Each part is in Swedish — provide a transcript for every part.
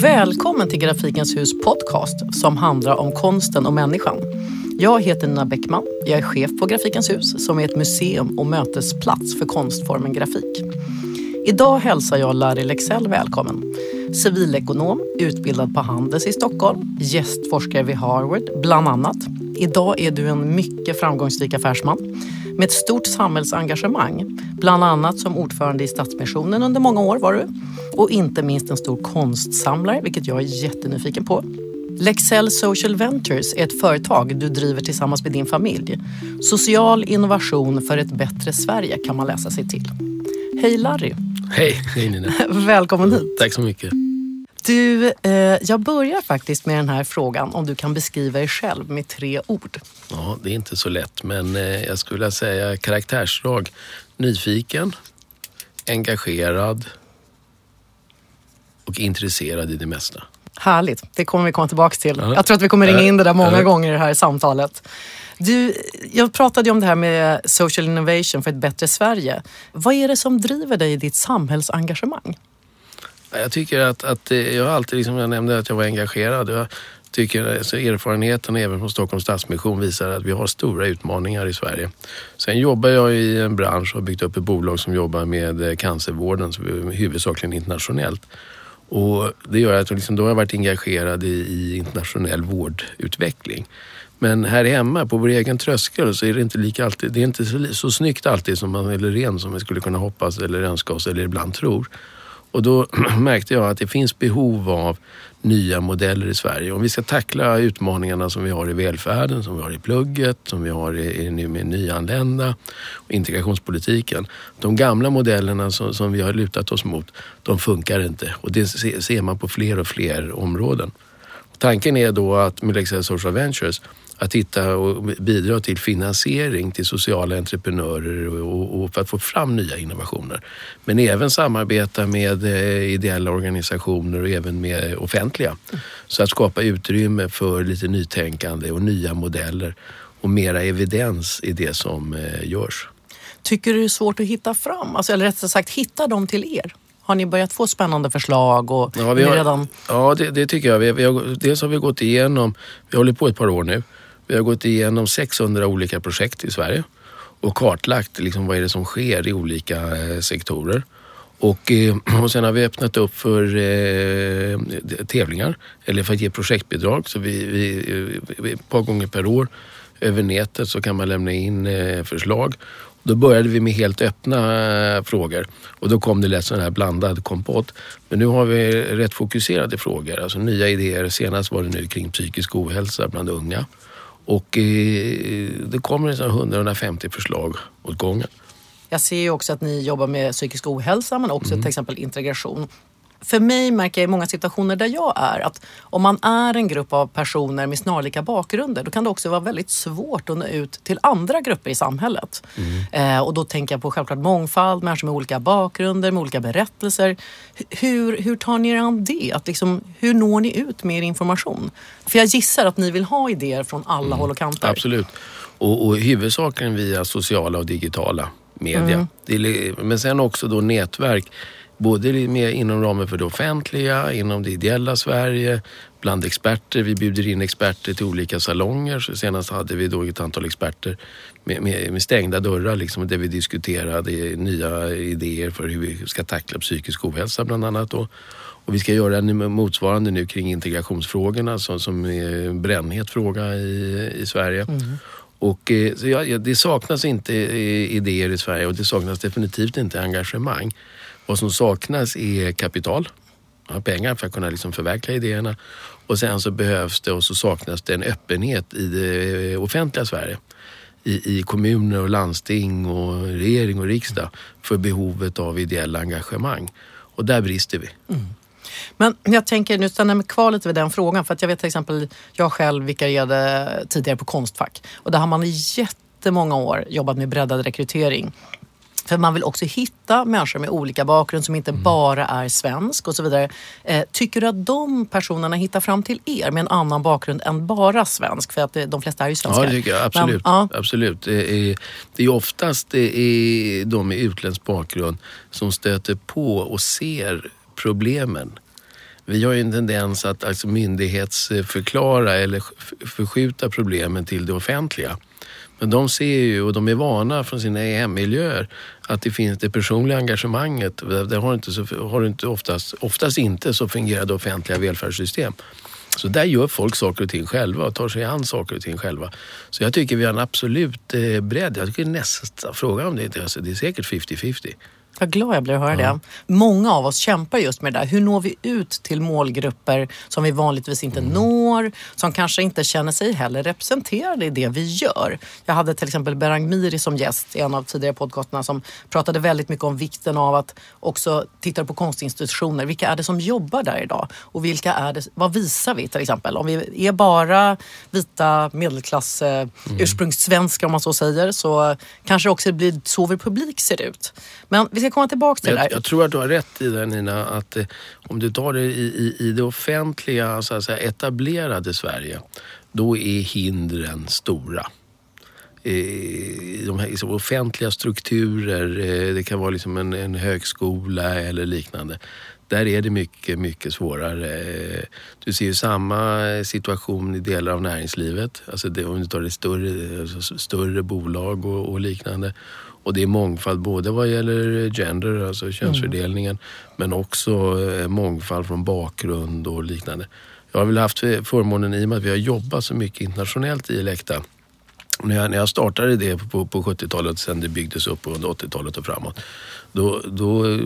Välkommen till Grafikens hus podcast som handlar om konsten och människan. Jag heter Nina Bäckman. Jag är chef på Grafikens hus som är ett museum och mötesplats för konstformen grafik. Idag hälsar jag Larry Lexell välkommen. Civilekonom, utbildad på Handels i Stockholm, gästforskare vid Harvard bland annat. Idag är du en mycket framgångsrik affärsman med ett stort samhällsengagemang. Bland annat som ordförande i Stadsmissionen under många år var du. Och inte minst en stor konstsamlare, vilket jag är jättenyfiken på. Lexell Social Ventures är ett företag du driver tillsammans med din familj. Social innovation för ett bättre Sverige kan man läsa sig till. Hej Larry! Hej, hej Nina. Välkommen hit. Tack så mycket. Du, eh, jag börjar faktiskt med den här frågan om du kan beskriva dig själv med tre ord. Ja, det är inte så lätt, men eh, jag skulle vilja säga karaktärsdrag. Nyfiken, engagerad och intresserad i det mesta. Härligt, det kommer vi komma tillbaka till. Ja. Jag tror att vi kommer ringa in det där många ja. gånger i det här samtalet. Du, jag pratade ju om det här med social innovation för ett bättre Sverige. Vad är det som driver dig i ditt samhällsengagemang? Jag tycker att, att jag alltid, liksom jag nämnde att jag var engagerad. Jag tycker alltså erfarenheten även från Stockholms Stadsmission visar att vi har stora utmaningar i Sverige. Sen jobbar jag i en bransch och har byggt upp ett bolag som jobbar med cancervården, huvudsakligen internationellt. Och det gör att liksom, då har jag varit engagerad i, i internationell vårdutveckling. Men här hemma på vår egen tröskel så är det inte lika alltid, det är inte så, så snyggt alltid som man, eller rent som vi skulle kunna hoppas eller önska oss eller ibland tror. Och då märkte jag att det finns behov av nya modeller i Sverige. Om vi ska tackla utmaningarna som vi har i välfärden, som vi har i plugget, som vi har i, i, med nyanlända och integrationspolitiken. De gamla modellerna som, som vi har lutat oss mot, de funkar inte och det ser man på fler och fler områden. Tanken är då att med Lexell Social Ventures att hitta och bidra till finansiering till sociala entreprenörer och, och, för att få fram nya innovationer. Men även samarbeta med eh, ideella organisationer och även med offentliga. Så att skapa utrymme för lite nytänkande och nya modeller och mera evidens i det som eh, görs. Tycker du det är svårt att hitta fram, alltså, eller rättare sagt hitta dem till er? Har ni börjat få spännande förslag? Och ja, vi har, redan... ja det, det, tycker jag. Vi, vi har, dels har vi gått igenom, vi håller på ett par år nu, vi har gått igenom 600 olika projekt i Sverige och kartlagt liksom vad är det som sker i olika eh, sektorer. Och, eh, och sen har vi öppnat upp för eh, tävlingar eller för att ge projektbidrag. Så vi, vi, ett par gånger per år över nätet så kan man lämna in eh, förslag. Då började vi med helt öppna eh, frågor och då kom det lätt sån här blandad kompott. Men nu har vi rätt fokuserade frågor, alltså nya idéer. Senast var det nu kring psykisk ohälsa bland unga. Och eh, det kommer 100-150 förslag åt gången. Jag ser ju också att ni jobbar med psykisk ohälsa men också mm. till exempel integration för mig märker jag i många situationer där jag är att om man är en grupp av personer med snarlika bakgrunder då kan det också vara väldigt svårt att nå ut till andra grupper i samhället. Mm. Eh, och då tänker jag på självklart mångfald, människor med olika bakgrunder, med olika berättelser. Hur, hur tar ni er an det? Att liksom, hur når ni ut med er information? För jag gissar att ni vill ha idéer från alla mm. håll och kanter. Absolut. Och, och huvudsakligen via sociala och digitala media. Mm. men sen också då nätverk Både med, inom ramen för det offentliga, inom det ideella Sverige, bland experter. Vi bjuder in experter till olika salonger. Så senast hade vi då ett antal experter med, med, med stängda dörrar liksom, där vi diskuterade nya idéer för hur vi ska tackla psykisk ohälsa bland annat. Då. Och vi ska göra en motsvarande nu kring integrationsfrågorna som, som är en brännhet fråga i, i Sverige. Mm. Och, eh, så ja, det saknas inte eh, idéer i Sverige och det saknas definitivt inte engagemang. Vad som saknas är kapital, pengar för att kunna liksom förverkliga idéerna. Och sen så behövs det och så saknas det en öppenhet i det eh, offentliga Sverige. I, i kommuner och landsting och regering och riksdag för behovet av ideella engagemang. Och där brister vi. Mm. Men jag tänker, nu stannar jag mig kvar lite vid den frågan för att jag vet till exempel, jag själv vikarierade tidigare på Konstfack och där har man i jättemånga år jobbat med breddad rekrytering för man vill också hitta människor med olika bakgrund som inte mm. bara är svensk och så vidare. Eh, tycker du att de personerna hittar fram till er med en annan bakgrund än bara svensk? För att det, de flesta är ju svenskar. Ja, det tycker jag. Absolut. Men, ja. Absolut. Det, är, det är oftast det är de med utländsk bakgrund som stöter på och ser problemen Vi har ju en tendens att alltså, myndighetsförklara eller förskjuta problemen till det offentliga. Men de ser ju och de är vana från sina hemmiljöer att det finns det personliga engagemanget. Det har inte, så, har inte oftast, oftast inte så fungerande offentliga välfärdssystem. Så där gör folk saker och ting själva och tar sig an saker och ting själva. Så jag tycker vi har en absolut eh, bredd. Jag tycker nästa fråga om det, alltså, det är säkert 50-50. Vad glad jag blir att höra ja. det. Många av oss kämpar just med det där. Hur når vi ut till målgrupper som vi vanligtvis inte mm. når, som kanske inte känner sig heller representerade i det vi gör. Jag hade till exempel Berang Miri som gäst i en av tidigare podcasterna som pratade väldigt mycket om vikten av att också titta på konstinstitutioner. Vilka är det som jobbar där idag? Och vilka är det, vad visar vi till exempel? Om vi är bara vita medelklass mm. ursprungssvenskar om man så säger så kanske också det blir så vår publik ser ut. Men vi ska komma tillbaka till jag, det där. Jag tror att du har rätt i det Nina, att eh, om du tar det i, i, i det offentliga, så att säga, etablerade Sverige, då är hindren stora de här liksom, offentliga strukturer, eh, det kan vara liksom en, en, högskola eller liknande. Där är det mycket, mycket svårare. Du ser ju samma situation i delar av näringslivet. Alltså det, om du tar det större, alltså större bolag och, och liknande. Och det är mångfald både vad gäller gender, alltså könsfördelningen, mm. men också eh, mångfald från bakgrund och liknande. Jag har väl haft förmånen i och med att vi har jobbat så mycket internationellt i Elekta. När jag, när jag startade det på, på 70-talet, sen det byggdes upp under 80-talet och framåt, då, då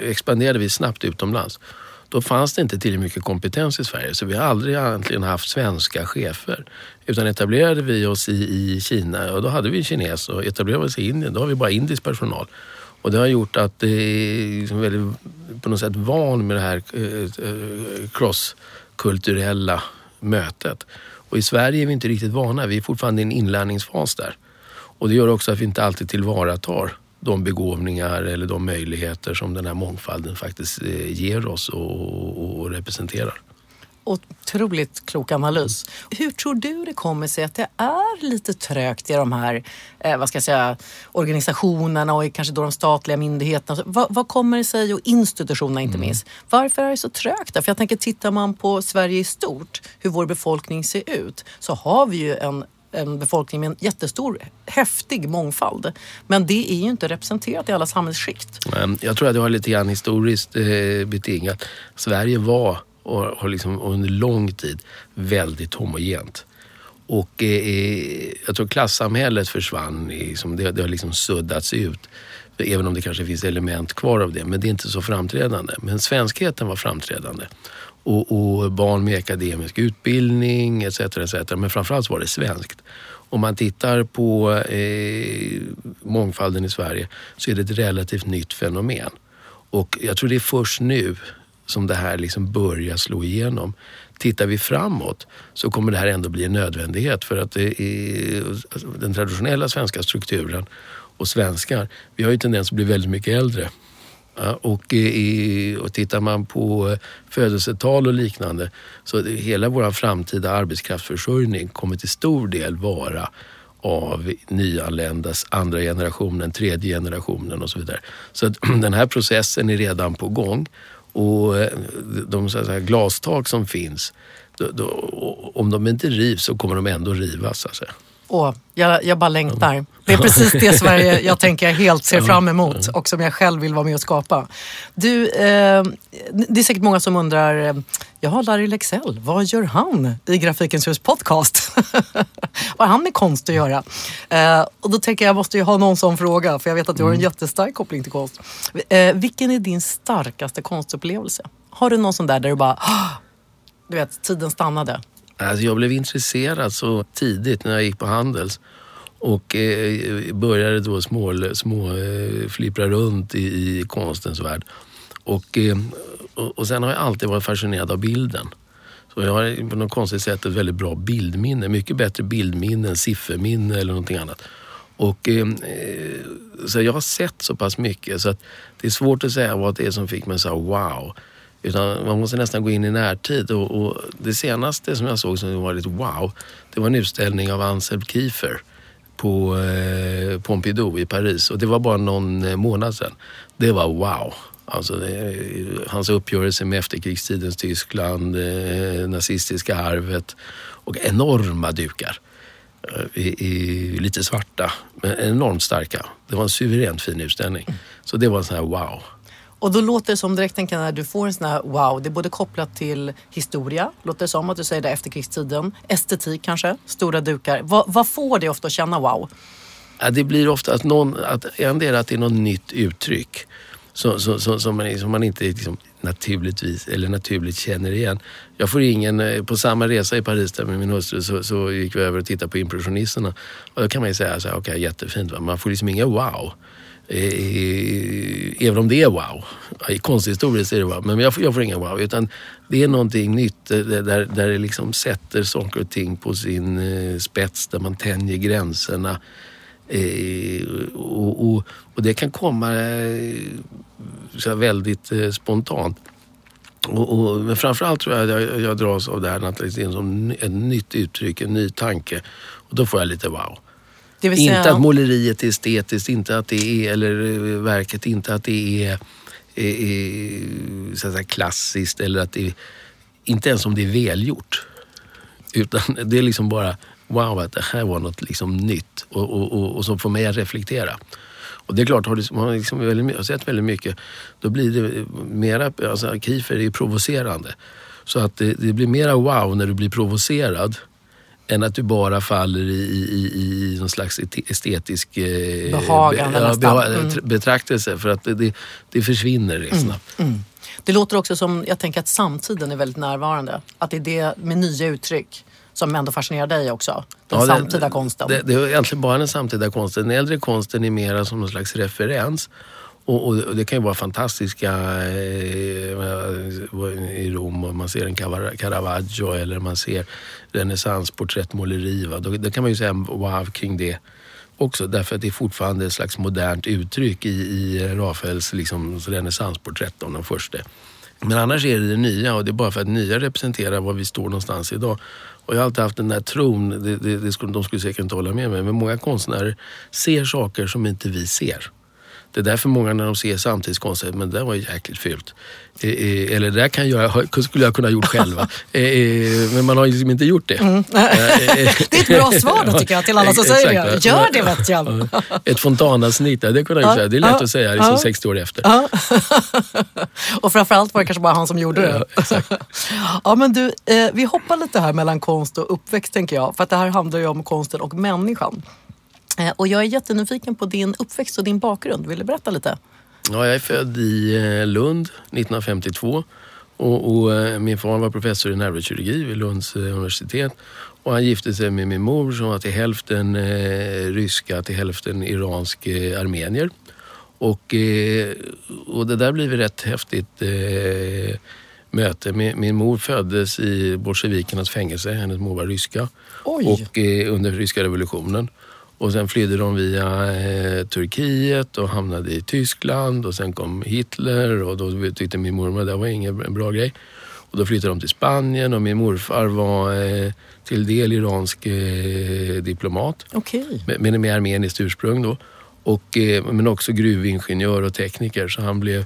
expanderade vi snabbt utomlands. Då fanns det inte tillräckligt mycket kompetens i Sverige så vi har aldrig egentligen haft svenska chefer. Utan etablerade vi oss i, i Kina och då hade vi en kines och etablerade vi oss i Indien, då har vi bara indisk personal. Och det har gjort att det är liksom väldigt, på något sätt van med det här cross-kulturella crosskulturella mötet. Och i Sverige är vi inte riktigt vana, vi är fortfarande i en inlärningsfas där. Och det gör också att vi inte alltid tillvaratar de begåvningar eller de möjligheter som den här mångfalden faktiskt eh, ger oss och, och representerar. Otroligt klok analys. Hur tror du det kommer sig att det är lite trögt i de här eh, vad ska jag säga, organisationerna och kanske då de statliga myndigheterna? Vad, vad kommer det sig, och institutionerna inte mm. minst. Varför är det så trögt? För jag tänker, tittar man på Sverige i stort, hur vår befolkning ser ut, så har vi ju en en befolkning med en jättestor, häftig mångfald. Men det är ju inte representerat i alla samhällsskikt. Jag tror att det har lite grann historiskt eh, betingat. Sverige var och har liksom under lång tid väldigt homogent. Och eh, eh jag tror klassamhället försvann, liksom, det, det har liksom suddats ut. Även om det kanske finns element kvar av det, men det är inte så framträdande. Men svenskheten var framträdande. Och, och barn med akademisk utbildning etc. etc. Men framförallt var det svenskt. Om man tittar på eh, mångfalden i Sverige så är det ett relativt nytt fenomen. Och jag tror det är först nu som det här liksom börjar slå igenom. Tittar vi framåt så kommer det här ändå bli en nödvändighet för att är, den traditionella svenska strukturen och svenskar, vi har ju tendens att bli väldigt mycket äldre. Eh, och, i, och tittar man på eh, födelsetal och liknande så hela vår framtida arbetskraftsförsörjning kommer till stor del vara av nyanländas andra generationen, tredje generationen och så vidare. Så att den här processen är redan på gång och eh, de så säga, glastak som finns, då, då, om de inte rivs så kommer de ändå rivas. så att säga. Åh, jag, jag bara längtar. Det är precis det Sverige jag tänker jag helt ser fram emot och som jag själv vill vara med och skapa. Du, eh, det är säkert många som undrar, eh, jaha Larry Lexell, vad gör han i Grafikens hus podcast? vad har han med konst att göra? Eh, och då tänker jag, jag måste ju ha någon sån fråga för jag vet att du har en mm. jättestark koppling till konst. Eh, vilken är din starkaste konstupplevelse? Har du någon sån där där du bara, du vet, tiden stannade? Alltså jag blev intresserad så tidigt när jag gick på Handels och eh, började då små, små eh, flippra runt i, i konstens värld. Och, eh, och, och sen har jag alltid varit fascinerad av bilden. Så jag har på något konstigt sätt ett väldigt bra bildminne. Mycket bättre bildminne än sifferminne eller någonting annat. Och, eh, så jag har sett så pass mycket så att det är svårt att säga vad det är som fick mig att säga wow. Utan man måste nästan gå in i närtid. Och, och, det senaste som jag såg som var lite wow, det var en utställning av Ansel Kiefer på eh, Pompidou i Paris. Och det var bara någon eh, månad sedan. Det var wow. Alltså det, eh, hans uppgörelse med efterkrigstidens Tyskland, eh, nazistiska arvet och enorma dukar. Eh, I, i, lite svarta, men enormt starka. Det var en suveränt fin utställning. Så det var en sån här wow. Och då låter det som direkt tänker när du får en sån här wow, det är både kopplat till historia, låter det som att du säger det efterkrigstiden, estetik kanske, stora dukar. Vad, vad får det ofta att känna wow? Ja, det blir ofta att någon, att endera att det är något nytt uttryck som, som, som, som, man, som man inte liksom naturligtvis eller naturligt känner igen. Jag får ingen, eh, på samma resa i Paris där med min hustru så, så gick vi över och tittade på impressionisterna. Och då kan man ju säga så här, okej okay, jättefint, va? man får liksom inga wow. Eh, även om det är wow. I konsthistoriskt är det wow, men jag får, jag får inga wow. Utan det är någonting nytt eh, där, där det liksom sätter saker och ting på sin eh, spets, där man tänjer gränserna. och, och, och, det kan komma så väldigt spontant. Och, och, men framförallt tror jag att jag, jag dras av det här att som ett nytt uttryck, en ny tanke. Och då får jag lite wow. Säga, inte att måleriet är estetiskt, inte att det är, eller eh, verket, inte att det är, är, är så att säga, klassiskt eller att det är, inte ens om det är välgjort. Utan det är liksom bara, wow att det här var något liksom nytt och, och, och, och som får mig att reflektera. Och det är klart, har du liksom väldigt, har sett väldigt mycket, då blir det mera, alltså Kiefer är ju provocerande. Så att det, det blir mera wow när du blir provocerad än att du bara faller i, i, i någon slags estetisk eh, Behagande be, ja, mm. betraktelse. För att det, det försvinner rätt mm, snabbt. Mm. Det låter också som, jag tänker att samtiden är väldigt närvarande. Att det är det med nya uttryck som ändå fascinerar dig också. Den ja, samtida det, konsten. Det, det, är egentligen bara den samtida konsten. Den äldre konsten är mera som någon slags referens. Och, och, det kan ju vara fantastiska eh, i Rom och man ser en Caravaggio eller man ser renässansporträttmåleri. Då, då kan man ju säga wow kring det också därför att det är fortfarande ett slags modernt uttryck i, i Rafaels liksom, renässansporträtt av den första. Men annars är det det nya och det är bara för att nya representerar var vi står någonstans idag. Och jag har alltid haft den där tron, det, det, det skulle, de skulle säkert inte hålla med mig, men många konstnärer ser saker som inte vi ser. Det är därför många när de ser samtidskonst säger men det där var ju jäkligt fult. Eh, eh, eller det där kan jag, skulle jag kunna gjort själva. Eh, men man har ju liksom inte gjort det. Mm. det är ett bra svar då tycker jag till alla som säger det. Gör det vet jag. Ett fontanavsnitt, det kunde jag säga. Det är lätt att säga liksom 60 år efter. Och framförallt var det kanske bara han som gjorde det. Ja, ja men du, vi hoppar lite här mellan konst och uppväxt tänker jag. För att det här handlar ju om konsten och människan. Eh, och jag är jättenyfiken på din uppväxt och din bakgrund. Vill du berätta lite? Ja, jag är född i eh, Lund 1952. Och, och eh, min far var professor i neurokirurgi vid Lunds universitet. Och han gifte sig med min mor som var till hälften ryska, till hälften iransk armenier. Och, och det där blev ett rätt häftigt möte. Min, min, mor föddes i bolsjevikernas fängelse. Hennes mor var ryska. Oj. Och under ryska revolutionen. Och sen flydde de via eh, Turkiet och hamnade i Tyskland och sen kom Hitler och då tyckte min mormor att det var ingen bra grej. Och då flyttade de till Spanien och min morfar var eh, till del iransk eh, diplomat. Okay. Med, med, med armeniskt ursprung då. Och, eh, men också gruvingenjör och tekniker så han blev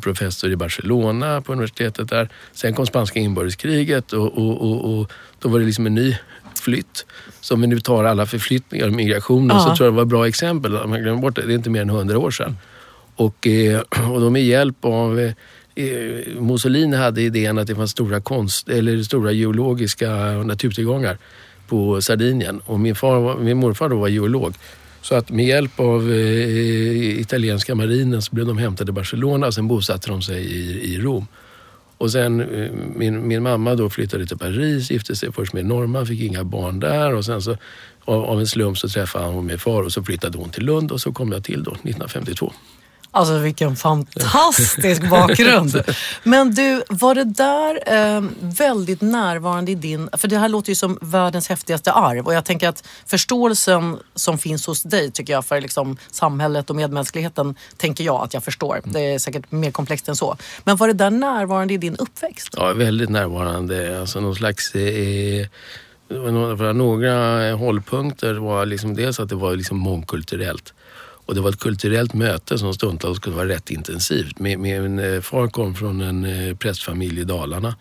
professor i Barcelona på universitetet där. Sen kom spanska inbördeskriget och, och, och, och då var det liksom en ny flytt. Så om vi nu tar alla förflyttningar och migrationer ja. så tror jag det var ett bra exempel. Man glömmer bort det, det är inte mer än hundra år sedan. Och, eh, och de med hjälp av eh, Mussolini hade idén att det fanns stora, konst, eller stora geologiska naturtillgångar på Sardinien. Och min, far, min morfar då var geolog. Så att med hjälp av eh, italienska marinen så blev de hämtade i Barcelona och sen bosatte de sig i, i Rom. Och sen eh, min, min mamma då flyttade till Paris, gifte sig först med en norrman, fick inga barn där och sen så av, av en slump så träffade hon min far och så flyttade hon till Lund och så kom jag till då 1952. Alltså vilken fantastisk bakgrund. Men du, var det där eh, väldigt närvarande i din... För det här låter ju som världens häftigaste arv och jag tänker att förståelsen som finns hos dig tycker jag för liksom, samhället och medmänskligheten tänker jag att jag förstår. Mm. Det är säkert mer komplext än så. Men var det där närvarande i din uppväxt? Ja, väldigt närvarande. Alltså någon slags... Eh, några hållpunkter var liksom dels att det var liksom mångkulturellt. Och det var ett kulturellt möte som stundtals kunde vara rätt intensivt. Min, min eh, far kom från en eh, prästfamilj i Dalarna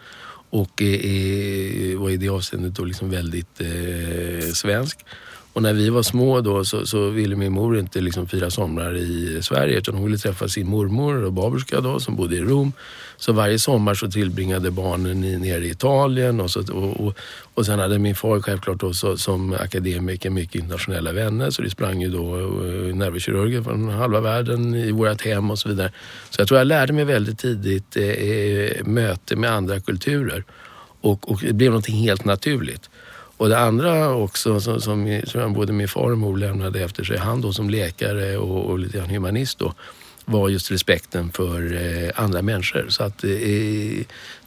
och eh, eh, var i det avseendet då liksom väldigt eh, svensk. Och när vi var små då så, så ville min mor inte liksom fira somrar i Sverige utan hon ville träffa sin mormor och baberska då som bodde i Rom. Så varje sommar så tillbringade barnen i, nere i Italien och, så, och, och, och sen hade min far självklart då så, som akademiker mycket internationella vänner så det sprang ju då eh, nervkirurger från halva världen i vårt hem och så vidare. Så jag tror jag lärde mig väldigt tidigt eh, eh möte med andra kulturer och, och det blev någonting helt naturligt. Och det andra också som, som, som både min far och mor lämnade efter sig, han då som läkare och, och lite grann humanist då, var just respekten för eh, andra människor. Så att eh,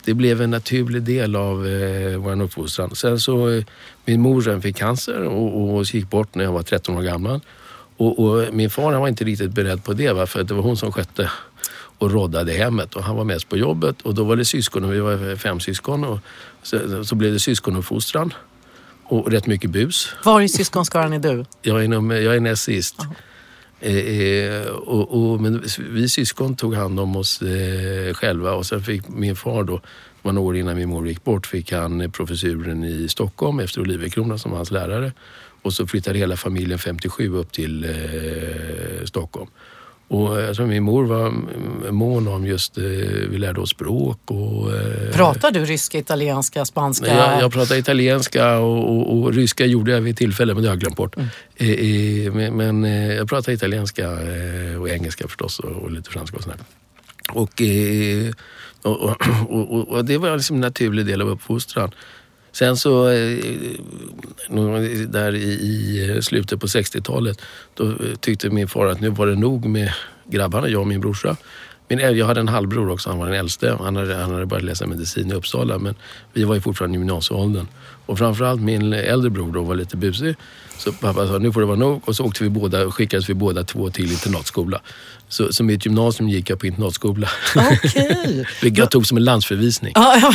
det blev en naturlig del av eh, vår uppfostran. Sen så, eh, min mor fick cancer och, och gick bort när jag var 13 år gammal. Och, och min far han var inte riktigt beredd på det, va? för det var hon som skötte och roddade hemmet och han var mest på jobbet och då var det syskon och vi var fem syskon och så, så blev det syskonuppfostran och rätt mycket bus. Var i syskonskaran är du? Jag är, nummer, jag är näst sist. Eh, Eh, eh, och, och, men vi syskon tog hand om oss eh, själva och sen fick min far då, det var några år innan min mor gick bort, fick han eh, professuren i Stockholm efter Olivecrona som var hans lärare. Och så flyttade hela familjen 57 upp till eh, Stockholm. Och jag tror min mor var mån om just, eh, vi lärde oss språk och... Eh, pratar du ryska, italienska, spanska? Jag, jag pratar italienska och, och, och, ryska gjorde jag vid tillfälle men det har jag glömt bort. Mm. Eh, men, jag pratar italienska och engelska förstås och, och lite franska och sådär. Och, och, och, och, det var liksom en naturlig del av uppfostran. Sen så, eh, där i slutet på 60-talet, då eh, tyckte min far att nu var det nog med grabbarna, jag och min brorsa. Min, jag hade en halvbror också, han var den äldste. Han hade, han hade börjat läsa medicin i Uppsala men vi var ju fortfarande i gymnasieåldern. Och framförallt min äldre bror då var lite busig. Så pappa sa nu får det vara nog och så åkte vi båda, skickades vi båda två till internatskola. Så, så mitt gymnasium gick jag på internatskola. Okay. Vilket jag tog som en landsförvisning. Ja,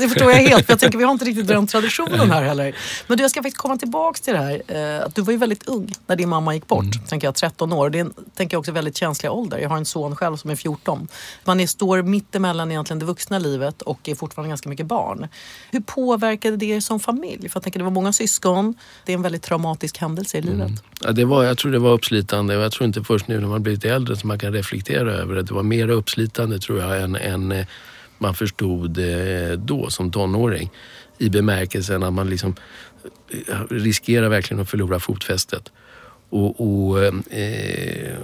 det förstår jag helt. För jag tänker vi har inte riktigt den traditionen här heller. Men du, jag ska faktiskt komma tillbaka till det här. Eh, att du var ju väldigt ung när din mamma gick bort. Mm. Tänker jag, 13 år. Det är tänker jag också väldigt känsliga ålder. Jag har en son själv som är 14. Man är, står mittemellan egentligen det vuxna livet och är fortfarande ganska mycket barn. Hur påverkade det som familj? För jag tänker det var många syskon. Det är en väldigt traumatisk händelse i livet. Mm. Ja, det var, jag tror det var uppslitande och jag tror inte först nu när man blivit äldre som man kan reflektera över det. Det var mer uppslitande tror jag än, än eh, man förstod eh, då som tonåring. I bemärkelsen att man liksom eh, riskerar verkligen att förlora fotfästet. Och, och eh,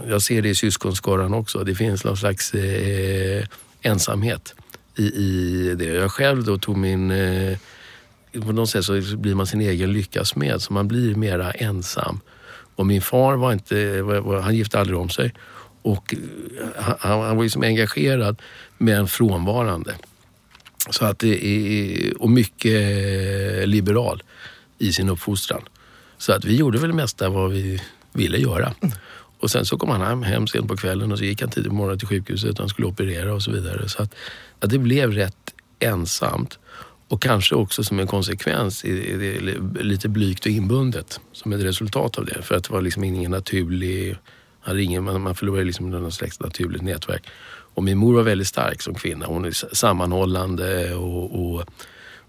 jag ser det i syskonskaran också. Det finns någon slags eh, ensamhet i, i det. Jag själv då tog min eh, på något sätt så blir man sin egen lyckas med så man blir mera ensam. Och min far var inte, han gifte aldrig om sig och eh, han, han var liksom engagerad men frånvarande. Så att det är, och mycket eh, liberal i sin uppfostran. Så att vi gjorde väl det mesta vad vi ville göra. Och sen så kom han hem, hem sent på kvällen och så gick han tidigt på morgonen till sjukhuset han skulle operera och så vidare. Så att, att det blev rätt ensamt. Och kanske också som en konsekvens lite blygt och inbundet som ett resultat av det. För att det var liksom ingen naturlig, ingen, man förlorade liksom något slags naturligt nätverk. Och min mor var väldigt stark som kvinna. Hon är sammanhållande och, och,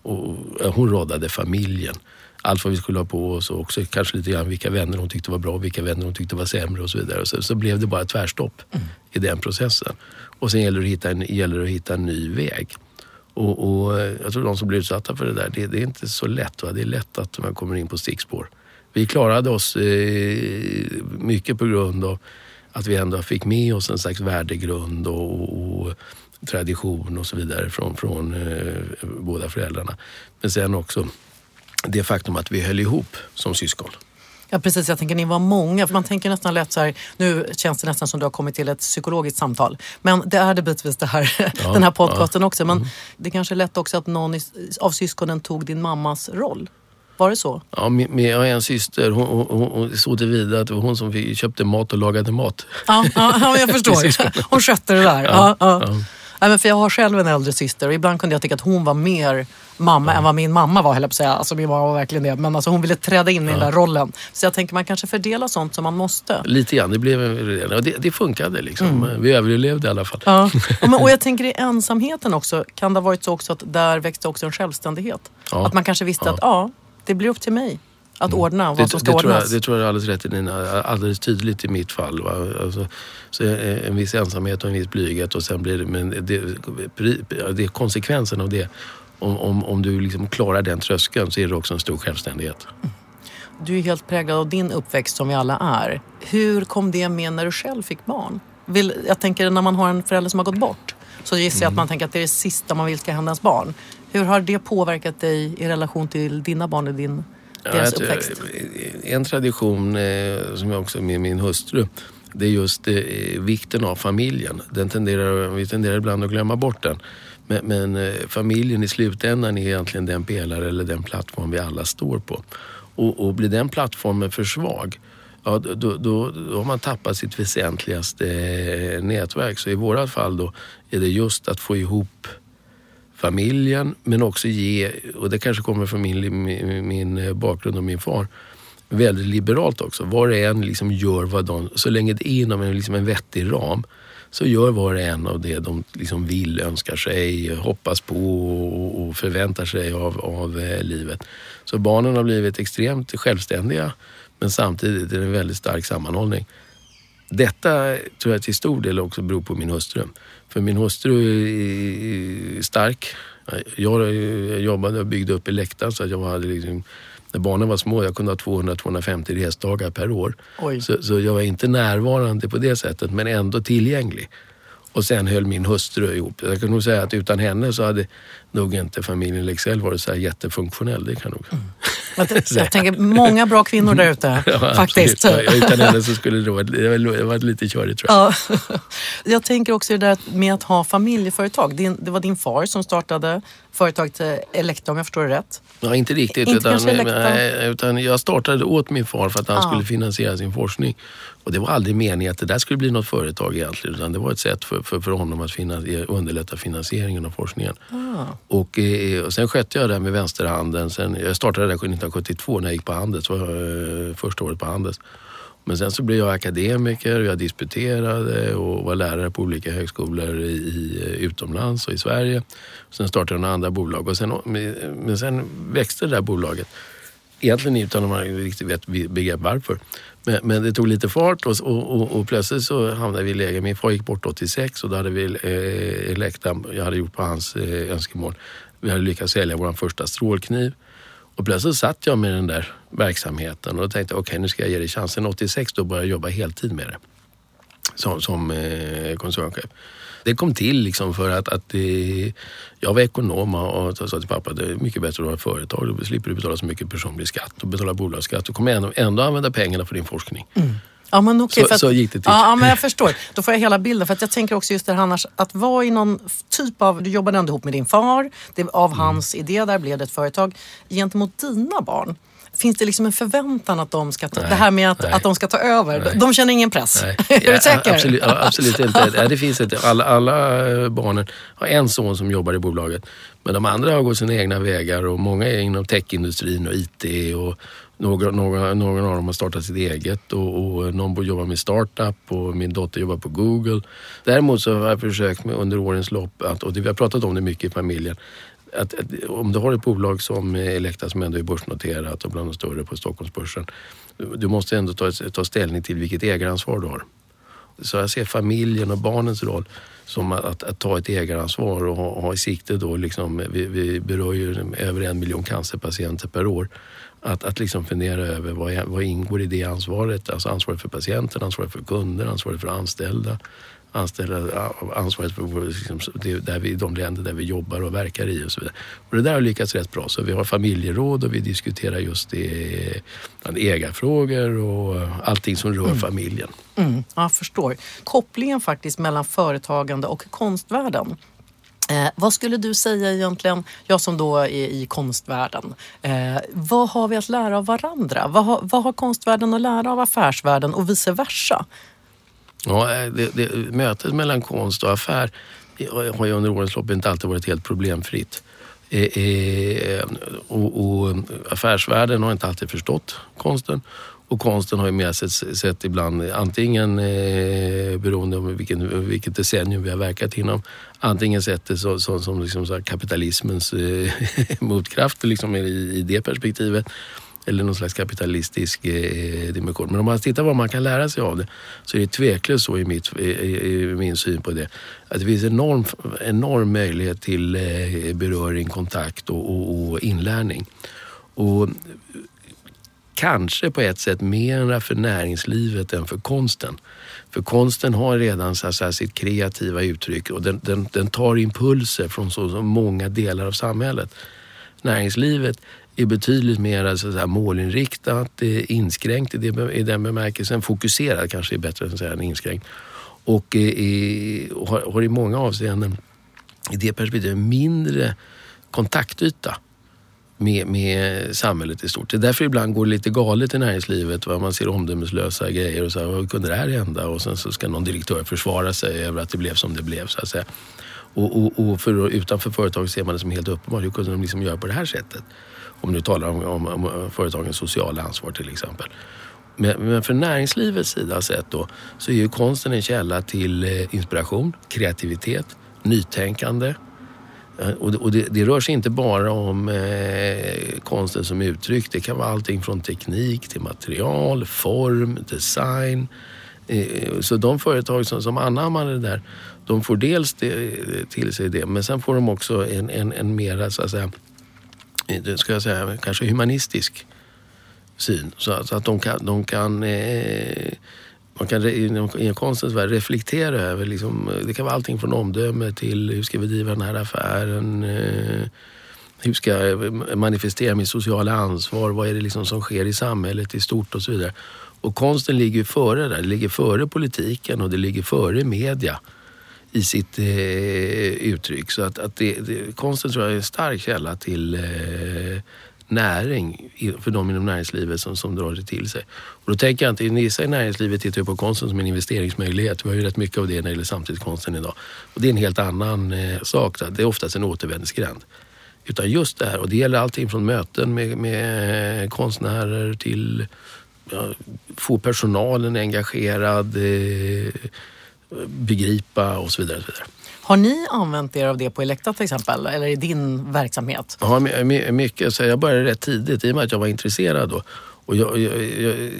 och, och hon rådade familjen. Allt vad vi skulle ha på oss och också kanske lite grann vilka vänner hon tyckte var bra, vilka vänner hon tyckte var sämre och så vidare. Så, så blev det bara tvärstopp mm. i den processen. Och sen gäller det att hitta en, gäller det att hitta en ny väg. Och, och, eh, jag tror de som blir utsatta för det där, det, det är inte så lätt. Va? Det är lätt att man kommer in på stickspår. Vi klarade oss eh, mycket på grund av att vi ändå fick med oss en slags värdegrund och, och tradition och så vidare från, från eh, båda föräldrarna. Men sen också det faktum att vi höll ihop som syskon. Ja precis, jag tänker ni var många. För man tänker nästan lätt så här, nu känns det nästan som du har kommit till ett psykologiskt samtal. Men det är det bitvis det här, ja, den här podcasten ja. också. Men mm. det kanske är lätt också att någon av syskonen tog din mammas roll. Var det så? Ja, min, jag har en syster, hon, hon, hon, så tillvida att det var hon som köpte mat och lagade mat. Ja, ja jag förstår. Hon skötte det där. Ja, ja. Nej, men för jag har själv en äldre syster och ibland kunde jag tycka att hon var mer mamma än vad min mamma var, höll jag på att säga. Alltså min mamma var verkligen det. Men alltså, hon ville träda in i den där rollen. Så jag tänker man kanske fördelar sånt som man måste. Lite grann, det, blev, och det, det funkade liksom. Vi överlevde i alla fall. Ja. Och, men, och jag tänker i ensamheten också, kan det ha varit så också att där växte också en självständighet? Ja. Att man kanske visste Ja. att ja, det blir upp till mig att ordna vad Det, som det, ska tror jag, ordnas. det tror jag är alldeles rätt i Nina. Alldeles tydligt i mitt fall. Va? Alltså, så en viss ensamhet och en viss blyghet och sen blir det, men det, det är konsekvensen av det. Om, om, om du liksom klarar den tröskeln så är det också en stor självständighet. Du är helt präglad av din uppväxt som vi alla är. Hur kom det med när du själv fick barn? Vill, jag tänker när man har en förälder som har gått bort så gissar jag att man tänker att det är det sista man vill ska hända ens barn. Hur har det påverkat dig i relation till dina barn och din, deras Ja, uppväxt? En tradition eh, som jag också med min hustru det är just eh, vikten av familjen. Den tenderar, vi tenderar ibland att glömma bort den. Men, men eh, familjen i slutändan är egentligen den pelare eller den plattform vi alla står på. Och, och blir den plattformen för svag Ja, då, då, då, har man tappat sitt väsentligaste nätverk. Så i våra fall då är det just att få ihop familjen men också ge, och det kanske kommer från min, min, min eh, bakgrund och min far, väldigt liberalt också. Var och en liksom gör vad de, så länge det är inom en, liksom en vettig ram, så gör var och en av det de liksom vill, önskar sig, hoppas på och, förväntar sig av, av eh, livet. Så barnen har blivit extremt självständiga men samtidigt är det en väldigt stark sammanhållning. Detta tror jag till stor del också beror på min hustru. För min hustru är stark. Jag jobbade och byggde upp läktaren så att jag hade liksom, när barnen var små, jag kunde ha 200-250 resdagar per år. Så, så jag var inte närvarande på det sättet men ändå tillgänglig. Och sen höll min hustru ihop. Jag kan nog säga att utan henne så hade nog inte familjen Leksell varit så här jättefunktionell. Det kan nog. Jag, jag tänker många bra kvinnor där ute Ja, faktiskt. Ja, utan henne så skulle det varit, det varit- lite körigt tror jag. Ja. Jag tänker också det där med att ha familjeföretag. Din, det var din far som startade företaget Elekta om jag förstår det rätt. Ja, inte riktigt. Inte utan, utan jag startade åt min far för att han Ah. skulle finansiera sin forskning. Och det var aldrig meningen att det där skulle bli något företag egentligen. Utan det var ett sätt för, för, för honom att finan- underlätta finansieringen av forskningen. Ah. Och, eh, och sen skötte jag det med vänsterhanden. Sen, jag startade det där 1972 när jag gick på Handels. Var eh, första året på Handels. Men sen så blev jag akademiker, jag disputerade och var lärare på olika högskolor i, i, utomlands och i Sverige. Sen startade jag några andra bolag och sen, men sen växte det där bolaget. Egentligen utan att man riktigt vet begrepp varför. Men, men det tog lite fart och, och, och, och plötsligt så hamnade vi i läge. Min far gick bort 86 och då hade vi eh, eh, läktaren, jag hade gjort på hans eh, önskemål. Vi hade lyckats sälja vår första strålkniv. Och plötsligt satt jag med den där verksamheten och tänkte okej okay, nu ska jag ge det chansen. 86 då började jag jobba heltid med det som, som eh, koncernchef. Det kom till liksom för att, att det, jag var ekonom och sa till pappa att det är mycket bättre att ha ett företag. Då slipper du betala så mycket personlig skatt och betala bolagsskatt. Du kommer ändå, ändå använda pengarna för din forskning. Ja, men okej, Så- att, så gick det till. Ja, ja, men jag förstår. Då får jag hela bilden. För att jag tänker också just det här annars, att vara i någon typ av... Du jobbade ändå ihop med din far. Det, av Mm. hans idé där blev det ett företag. Gentemot dina barn, finns det liksom en förväntan att de ska ta... Nej, det här med att, nej. att de ska ta över. Nej. De känner ingen press. Nej. är Ja, du säker? Absolut, ja, absolut inte. Ja, det finns inte. Alla, alla eh, barnen har en son som jobbar i bolaget. Men de andra har gått sina egna vägar och många är inom techindustrin och IT. Och några, några, några av dem har startat sitt eget och, och någon jobbar med startup och min dotter jobbar på Google. Däremot så har jag försökt med under årens lopp, att, och det, vi har pratat om det mycket i familjen, att, att om du har ett bolag som Elekta som ändå är börsnoterat och bland de större på Stockholmsbörsen. Du måste ändå ta, ta ställning till vilket ägaransvar du har. Så jag ser familjen och barnens roll som att, att, att ta ett ägaransvar och ha, ha i sikte då liksom, vi, vi berör ju över en miljon cancerpatienter per år. Att, att liksom fundera över vad, vad ingår i det ansvaret? Alltså ansvaret för patienten, ansvaret för kunder, ansvaret för anställda. Anställda, ansvaret för liksom, där vi, de länder där vi jobbar och verkar i och så vidare. Och det där har lyckats rätt bra. Så vi har familjeråd och vi diskuterar just det, ägarfrågor och allting som rör familjen. Mm, jag förstår. Kopplingen faktiskt mellan företagande och konstvärlden. Eh, vad skulle du säga egentligen, jag som då är i konstvärlden, eh, vad har vi att lära av varandra? Vad har, vad har konstvärlden att lära av affärsvärlden och vice versa? Ja, eh, det, det, mötet mellan konst och affär har ju under årens lopp inte alltid varit helt problemfritt. Eh, eh, och, och affärsvärlden har inte alltid förstått konsten. Och konsten har ju mer sett, sett ibland antingen eh, beroende på vilken, vilket decennium vi har verkat inom. Antingen sett det så, så, som liksom så kapitalismens eh, motkraft liksom i, i det perspektivet eller någon slags kapitalistisk eh, dimension. Men om man tittar vad man kan lära sig av det så är det tveklöst så i, mitt, i, i min syn på det att det finns enorm, enorm möjlighet till eh, beröring, kontakt och, och, och inlärning. Och kanske på ett sätt mera för näringslivet än för konsten. För konsten har redan så här, sitt kreativa uttryck och den, den, den tar impulser från så, så många delar av samhället. Näringslivet är betydligt mer alltså, så säga, målinriktat, inskränkt i, det, i den bemärkelsen. Fokuserad kanske är bättre än att säga inskränkt. Och, eh, är, har, har i många avseenden i det perspektivet mindre kontaktyta med, med samhället i stort. Det är därför ibland går det lite galet i näringslivet. Va? Man ser omdömeslösa grejer och så här, hur kunde det här hända? Och sen så ska någon direktör försvara sig över att det blev som det blev. Så att säga. Och, och, och för, utanför företaget ser man det som helt uppenbart. Hur kunde de liksom göra på det här sättet? Om du talar om, om, om företagens sociala ansvar till exempel. Men, men för näringslivets sida sett då så är ju konsten en källa till eh, inspiration, kreativitet, nytänkande. Eh, och, och det, det, rör sig inte bara om eh, konsten som uttryck. Det kan vara allting från teknik till material, form, design. Eh, så de företag som, som anammar det där, de får dels det, eh, till sig det men sen får de också en, en, en mera så att säga ska jag säga, kanske humanistisk syn. Så att, så att de kan, de kan eh, man kan i konstens värld reflektera över, liksom, det kan vara allting från omdöme till hur ska vi driva den här affären? Eh, hur ska jag manifestera mitt sociala ansvar? Vad är det liksom som sker i samhället i stort och så vidare. Och konsten ligger före där. Det ligger före politiken och det ligger före media i sitt eh, uttryck. Så att, att det, det, konsten tror jag är en stark källa till eh, näring för de inom näringslivet som, som drar det till sig. Och då tänker jag inte, vissa i näringslivet tittar ju på konsten som en investeringsmöjlighet. Vi har ju rätt mycket av det när det gäller samtidskonsten idag. Och det är en helt annan eh, sak. Det är oftast en återvändsgränd. Utan just det här, och det gäller allting från möten med, med eh, konstnärer till ja, få personalen engagerad, eh, begripa och så vidare. Och så vidare. Har ni använt er av det på Elekta till exempel, eller i din verksamhet? Ja, mycket. Så jag började rätt tidigt i och med att jag var intresserad. Då. Och jag, jag, jag,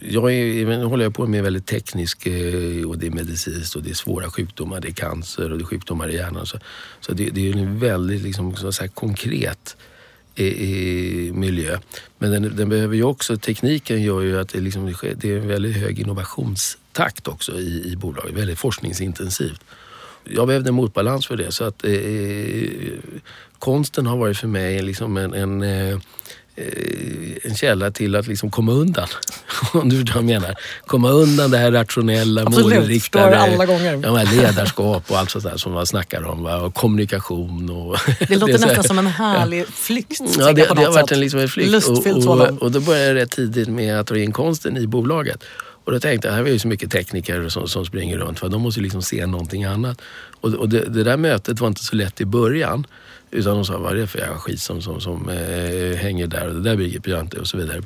jag är, håller jag på med väldigt teknisk eh, och det är medicinskt och det är svåra sjukdomar. Det är cancer och det är sjukdomar i hjärnan. Så, så det, det är en väldigt liksom, så konkret i, i miljö. Men den, den, behöver ju också, tekniken gör ju att det, liksom, det är en väldigt hög innovationstakt också i, i bolaget. Väldigt forskningsintensivt. Jag behövde en motbalans för det så att eh, konsten har varit för mig liksom en, en eh, en källa till att liksom komma undan. Om du förstår vad jag menar. Komma undan det här rationella, Absolut, målinriktade alla gånger. Ja, ledarskap och allt sånt där som man snackar om. Va? Och kommunikation. Och det låter det nästan som en härlig flykt. Ja, det, det har varit en, liksom en flykt. Och, och, och då började jag rätt tidigt med att dra in konsten i bolaget. Och då tänkte jag, här är ju så mycket tekniker som, som springer runt för de måste liksom se någonting annat. Och, och det, det, där mötet var inte så lätt i början. Utan de sa, vad är det för jävla skit som, som, som eh, hänger där och det där begriper jag inte och så vidare.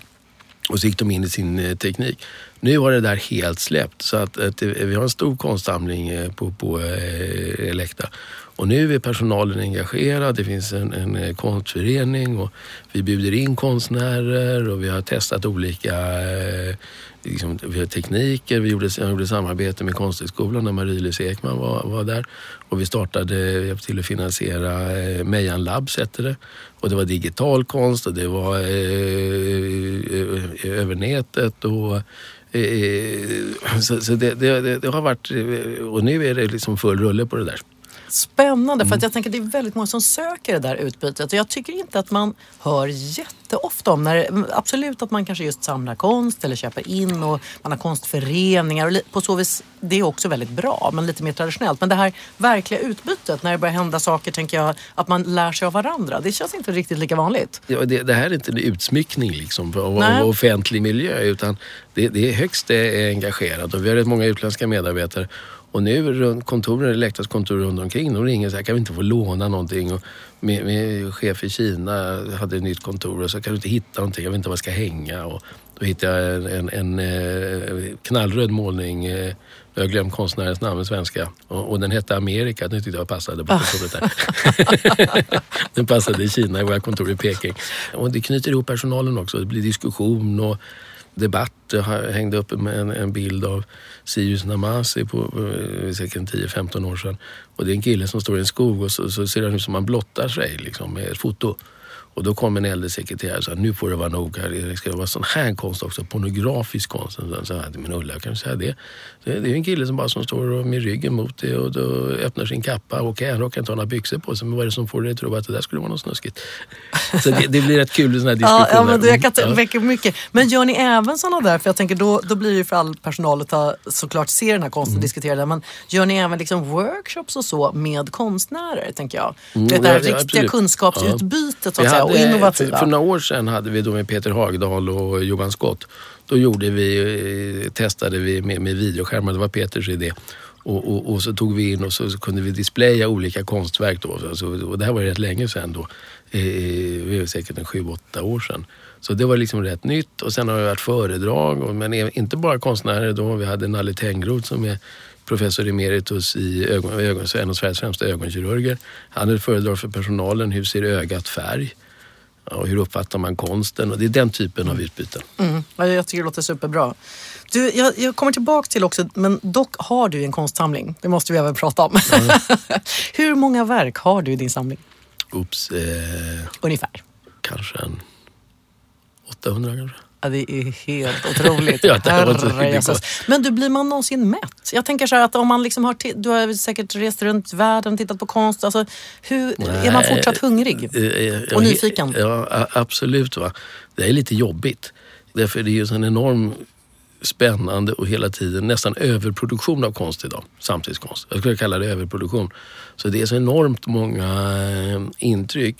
Och så gick de in i sin eh, teknik. Nu har det där helt släppt så att, att eh, vi har en stor konstsamling eh, på, på eh, Elekta. Och nu är personalen engagerad, det finns en, en eh, konstförening och vi bjuder in konstnärer och vi har testat olika eh, liksom, vi har tekniker. Vi gjorde, jag gjorde samarbete med Konsthögskolan när Marie-Louise Ekman var, var där. Och vi startade, hjälpte till att finansiera eh, Mejan Labs hette det. Och det var digital konst och det var eh, eh, eh över nätet. Och, eh, eh, så, så det, det, det, har varit, och nu är det liksom full rulle på det där. Spännande, för att jag tänker det är väldigt många som söker det där utbytet. Och jag tycker inte att man hör jätteofta om när, absolut att man kanske just samlar konst eller köper in och man har konstföreningar. Och på så vis, det är också väldigt bra, men lite mer traditionellt. Men det här verkliga utbytet, när det börjar hända saker, tänker jag, att man lär sig av varandra. Det känns inte riktigt lika vanligt. Ja, det, det här är inte en utsmyckning liksom av, av offentlig miljö, utan det, det är högst engagerat och vi har rätt många utländska medarbetare Och nu runt kontoren, Elektras kontor runt omkring, de ringer så här, kan vi inte få låna någonting? Och min, min chef i Kina hade ett nytt kontor och så kan du inte hitta någonting, jag vet inte var jag ska hänga. Och då hittade jag en, en, en eh, knallröd målning eh, jag har glömt konstnärens namn på svenska. Och, och, den hette Amerika. Den tyckte jag passade på kontoret där. den passade i Kina, i våra kontor i Peking. Och det knyter ihop personalen också. Det blir diskussion och debatt. Jag hängde upp en, en bild av Sirius Namasi på, på säkert 10-15 år sedan. Och det är en kille som står i en skog och så, så ser han ut som han blottar sig liksom, med ett foto. Och då kom en äldre sekreterare och sa nu får det vara nog här. Det ska vara sån här konst också, pornografisk konst. Så sa men Ulla, kan du säga det? Det är en kille som bara som står med ryggen mot det och då öppnar sin kappa. Okay, han råkar inte ha några byxor på sig, men vad är det som får dig att tro att det där skulle vara något snuskigt? Så det, det blir rätt kul sådana här diskussioner. Ja, men det jag kan ja. väcka mycket. Men gör ni även sådana där, för jag tänker då, då blir det ju för all personal att ta, såklart se den här konsten och mm. diskutera den. Men gör ni även liksom workshops och så med konstnärer, tänker jag? Mm, det här ja, riktiga kunskapsutbytet så att säga, och innovativa för några år sedan hade vi då med Peter Hagdahl och Johan Skott. Då gjorde vi, eh, testade vi med, med videoskärmar, det var Peters idé. Och, och, och, så tog vi in och så, så kunde vi displaya olika konstverk då. Så, och det här var rätt länge sedan då. Eh, var säkert en sju, åtta år sedan. Så det var liksom rätt nytt. Och sen har det varit föredrag, men inte bara konstnärer. Då vi hade Nalle Tengroth som är professor emeritus i ögon, ögon, en av Sveriges främsta ögonkirurger. Han hade föredrag för personalen. Hur ser ögat färg? Och hur uppfattar man konsten? Och det är den typen av utbyten. Mm. Jag tycker det låter superbra. Du, jag, jag, kommer tillbaka till också, men dock har du en konstsamling. Det måste vi även prata om. Mm. hur många verk har du i din samling? Oops, eh, Ungefär? Kanske en 800 kanske. Ja, det är helt otroligt. ja, Herre Men du, blir man någonsin mätt? Jag tänker så här att om man liksom har, du har säkert rest runt världen tittat på konst. Alltså, hur, Nej, är man fortsatt hungrig eh, eh, och nyfiken? Ja, absolut. Va? Det är lite jobbigt. Därför är det ju en enorm spännande och hela tiden nästan överproduktion av konst idag. Samtidskonst. Jag skulle kalla det överproduktion. Så det är så enormt många eh, intryck.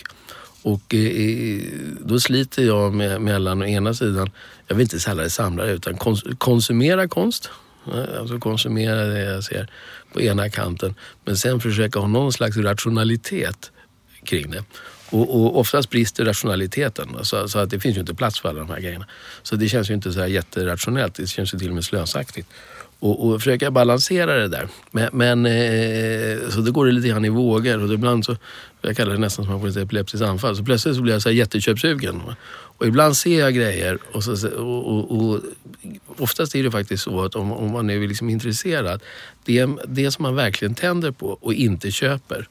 Och eh, eh, då sliter jag med, mellan å ena sidan, jag vill inte kalla det samlare, utan kons konsumera konst. Eh, alltså konsumera det jag ser på ena kanten. Men sen försöka ha någon slags rationalitet kring det. Och, och oftast brister rationaliteten. Så, så, att det finns ju inte plats för alla de här grejerna. Så det känns ju inte så här jätterationellt. Det känns ju till och med slösaktigt och, och försöka balansera det där. Men, men eh, så då går det lite grann i vågor och ibland så, jag kallar det nästan som att man får ett epileptiskt anfall, så plötsligt så blir jag så här jätteköpsugen. Och ibland ser jag grejer och, så, och, och, och oftast är det faktiskt så att om, om man är liksom intresserad, det, det som man verkligen tänder på och inte köper,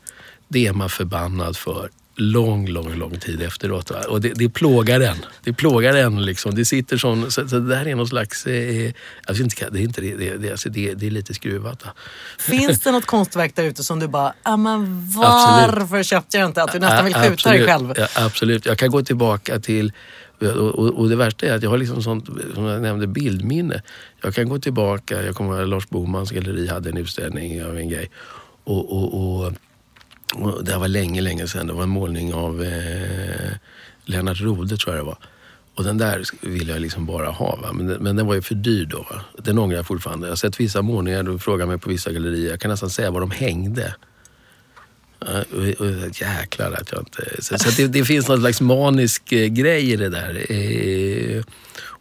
det är man förbannad för lång, lång, lång tid efteråt. Va? Och det, det plågar en. Det plågar en liksom. Det sitter sån, så, så det här är någon slags, eh, alltså inte, det är inte det, det, alltså det, det är lite skruvat. Va? Finns det något konstverk där ute som du bara, ah, men varför absolut. köpte jag inte? Att du nästan vill skjuta dig själv? Ja, absolut, jag kan gå tillbaka till och, och, och, det värsta är att jag har liksom sånt, som jag nämnde, bildminne. Jag kan gå tillbaka, jag kommer ihåg Lars Bomans galleri hade en utställning av en grej. och, och, och det här var länge, länge sedan. Det var en målning av eh, Lennart Rode tror jag det var. Och den där ville jag liksom bara ha. Va? Men, men den var ju för dyr då. Va? Den ångrar jag fortfarande. Jag har sett vissa målningar, du frågar mig på vissa gallerier. Jag kan nästan säga var de hängde. Och, och, jäklar att jag inte... Så, så det, det, finns någon slags manisk eh, grej i det där. Eh,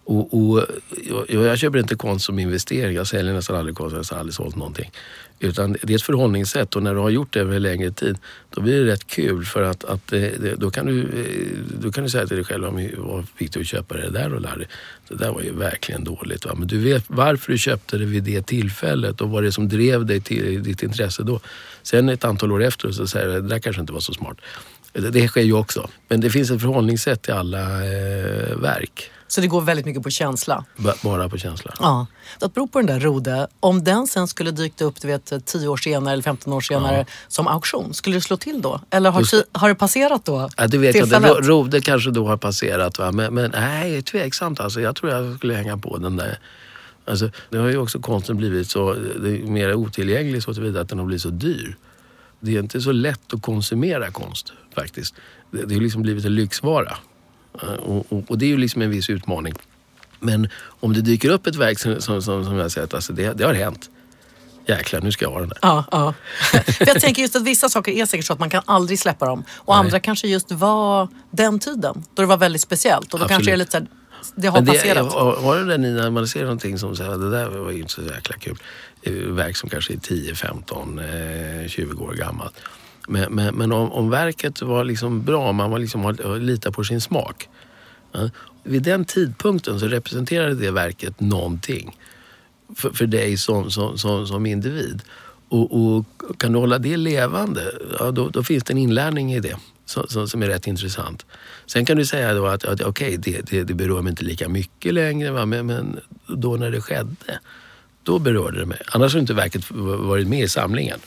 och, och jag, jag, köper inte konst som investering. Jag säljer nästan aldrig konst. Jag har aldrig sålt någonting. Utan det är ett förhållningssätt och när du har gjort det över en längre tid då blir det rätt kul för att, att eh, då, kan du, eh, då kan du säga till dig själv vad fick du att köpa det där och Larry? Det där var ju verkligen dåligt. Va? Men du vet varför du köpte det vid det tillfället och vad det som drev dig till eh, ditt intresse då. Sen ett antal år efter så säger du det där kanske inte var så smart. Det, det sker ju också. Men det finns ett förhållningssätt till alla eh, verk. Så det går väldigt mycket på känsla? Bara på känsla. Ja. Att bero på den där Rode, om den sen skulle dyka upp du vet, 10 år senare eller 15 år senare ja. som auktion, skulle det slå till då? Eller har, Just, har det passerat då? Ja, det vet jag inte. Rode kanske då har passerat. Va? Men, men nej, tveksamt alltså. Jag tror jag skulle hänga på den där. Alltså, nu har ju också konsten blivit så mer otillgänglig så tillvida att den har blivit så dyr. Det är inte så lätt att konsumera konst faktiskt. Det, det har liksom blivit en lyxvara. Och, och, och, det är ju liksom en viss utmaning. Men om det dyker upp ett verk som, som, som, som jag har sett, alltså det, det har hänt. jäklar nu ska jag ha den där. Ja, ja. Jag tänker just att vissa saker är säkert så att man kan aldrig släppa dem. Och Nej. andra kanske just var den tiden då det var väldigt speciellt. Och då kanske det är Absolut. lite så här, det har det, passerat. har, du det ni när man ser någonting som här, det där var ju inte så jäkla kul. Eh, Verk som kanske är 10, 15, eh, 20 år gammalt. Men, men, men om, om verket var liksom bra, man var liksom har- på sin smak. Ja. Vid den tidpunkten så representerade det verket någonting för, för dig som, som, som, som individ. Och, och kan du hålla det levande, ja, då, då finns det en inlärning i det som, som, som är rätt intressant. Sen kan du säga då att, att okej, det, det, det berör mig inte lika mycket längre, va? Men, men då när det skedde, då berörde det mig. Annars har inte verket varit med i samlingen.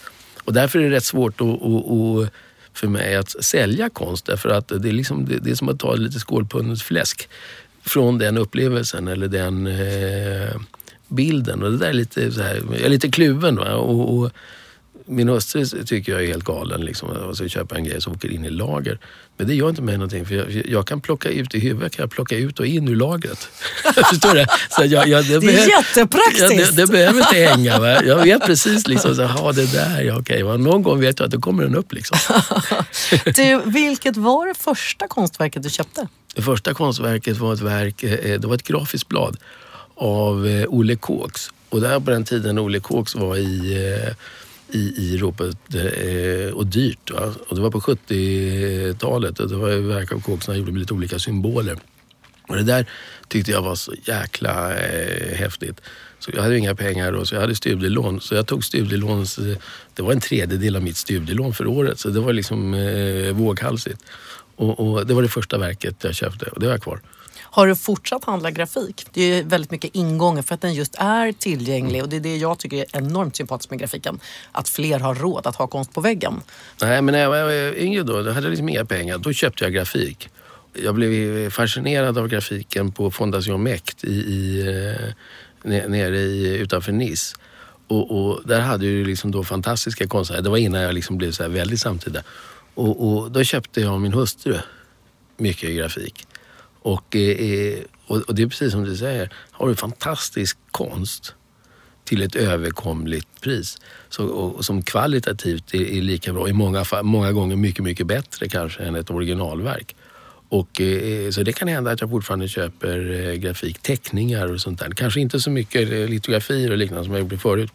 Och därför är det rätt svårt att, att, att, för mig att sälja konst. Därför att det är, liksom, det, det är som att ta lite skålpundens fläsk från den upplevelsen eller den eh, bilden. Och det där är lite, så här, jag är lite kluven. Va? Och, och min hustru tycker jag är helt galen. Liksom. Jag ska köpa en grej som åker in i lager. Men det gör inte mig någonting. För jag, jag kan plocka ut i huvudet, kan jag plocka ut och in ur lagret. Förstår du? Så jag, jag, Det är behöver- jättepraktiskt. Det, det behöver inte hänga. Va? Jag vet precis liksom, så, ha det där, ja, okej. Va? Någon gång vet jag att då kommer den upp. Liksom. Du, vilket var det första konstverket du köpte? Det första konstverket var ett verk, eh, det var ett grafiskt blad av eh, Olle Kåks. Och det här på den tiden Olle Kåks var i, eh, i, i ropet eh, och dyrt. Va? Och det var på 70-talet och det var verk av Kåks han gjorde med lite olika symboler. Och det där tyckte jag var så jäkla eh, häftigt. Så jag hade ju inga pengar då, så jag hade studielån. Så jag tog studielån, det var en tredjedel av mitt studielån för året, så det var liksom eh, våghalsigt. Och, och det var det första verket jag köpte och det har jag kvar. Har du fortsatt handla grafik? Det är väldigt mycket ingångar för att den just är tillgänglig och det är det jag tycker är enormt sympatiskt med grafiken. Att fler har råd att ha konst på väggen. Nej, men när jag var yngre då, då hade jag liksom inga pengar. Då köpte jag grafik. Jag blev fascinerad av grafiken på Fondation Mect i, i, eh, nere i, utanför Nice. Och, och där hade ju liksom då fantastiska konstnärer. Det var innan jag liksom blev så här väldigt samtida. Och, och då köpte jag och min hustru mycket grafik. Och, eh, eh och, det är precis som du säger, har du fantastisk konst till ett överkomligt pris. Så, och, och som kvalitativt är, är lika bra, i många, fall, många gånger mycket, mycket bättre kanske än ett originalverk. Och, eh, så det kan hända att jag fortfarande köper eh, grafik, teckningar och sånt där. Kanske inte så mycket eh, litografier och liknande som jag gjorde förut.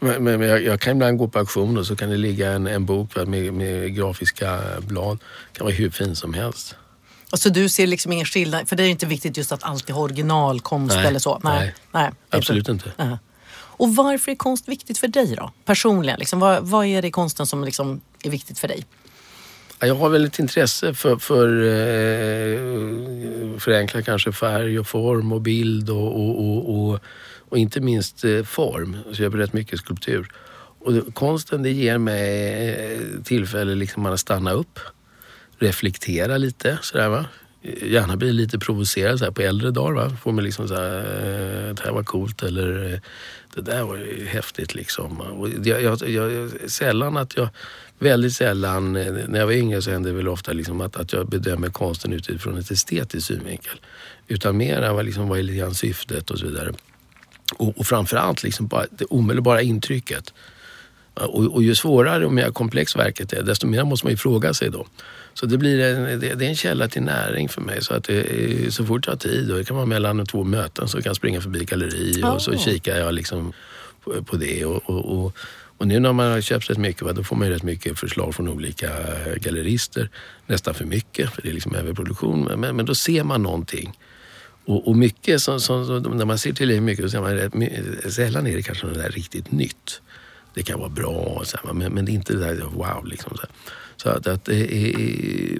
Men, men men jag, jag kan ibland gå på auktion och så kan det ligga en, en bok med, med grafiska blad. Det kan vara hur fin som helst. Och så du ser liksom ingen skillnad, för det är inte viktigt just att alltid ha originalkonst Nej, eller så. nej. nej är Absolut inte. Ja. Och varför är konst viktigt för dig då? Personligen, liksom, vad, vad är det i konsten som liksom är viktigt för dig? Ja, Jag har väl ett intresse för, för eh, förenkla kanske färg och form och bild och, och, och, och, och inte minst eh, form. Så jag gör rätt mycket skulptur. Och konsten det ger mig eh, tillfälle liksom att stanna upp, reflektera lite sådär va. Gärna bli lite provocerad så här, på äldre dagar. Va? Får man liksom såhär, eh, det här var coolt eller eh, det där var ju häftigt liksom. Och jag, jag, jag, sällan att jag, väldigt sällan, eh, när jag var yngre så hände det väl ofta liksom att, att jag bedömer konsten utifrån ett estetiskt synvinkel. Utan mer vad, liksom, vad är lite grann syftet och så vidare. Och, och framförallt liksom bara det omedelbara intrycket. Och, och ju svårare och mer komplext verket är, desto mer måste man ju fråga sig då. Så det, blir en, det, det är en källa till näring för mig. Så, att är- så fort jag har tid, och det kan vara mellan två möten, så kan jag springa förbi galleri och så Oh. kikar jag liksom på, på det. Och, och, och, nu när man har köpt rätt mycket, va, då får man ju rätt mycket förslag från olika gallerister. Nästan för mycket, för det är liksom överproduktion. Men, men, då ser man någonting. Och, och mycket, som, som, när man ser till mycket, så ser man rätt, sällan är det kanske något där riktigt nytt. Det kan vara bra, så här, men, men det är inte det där wow. Liksom, så här. Så att, att,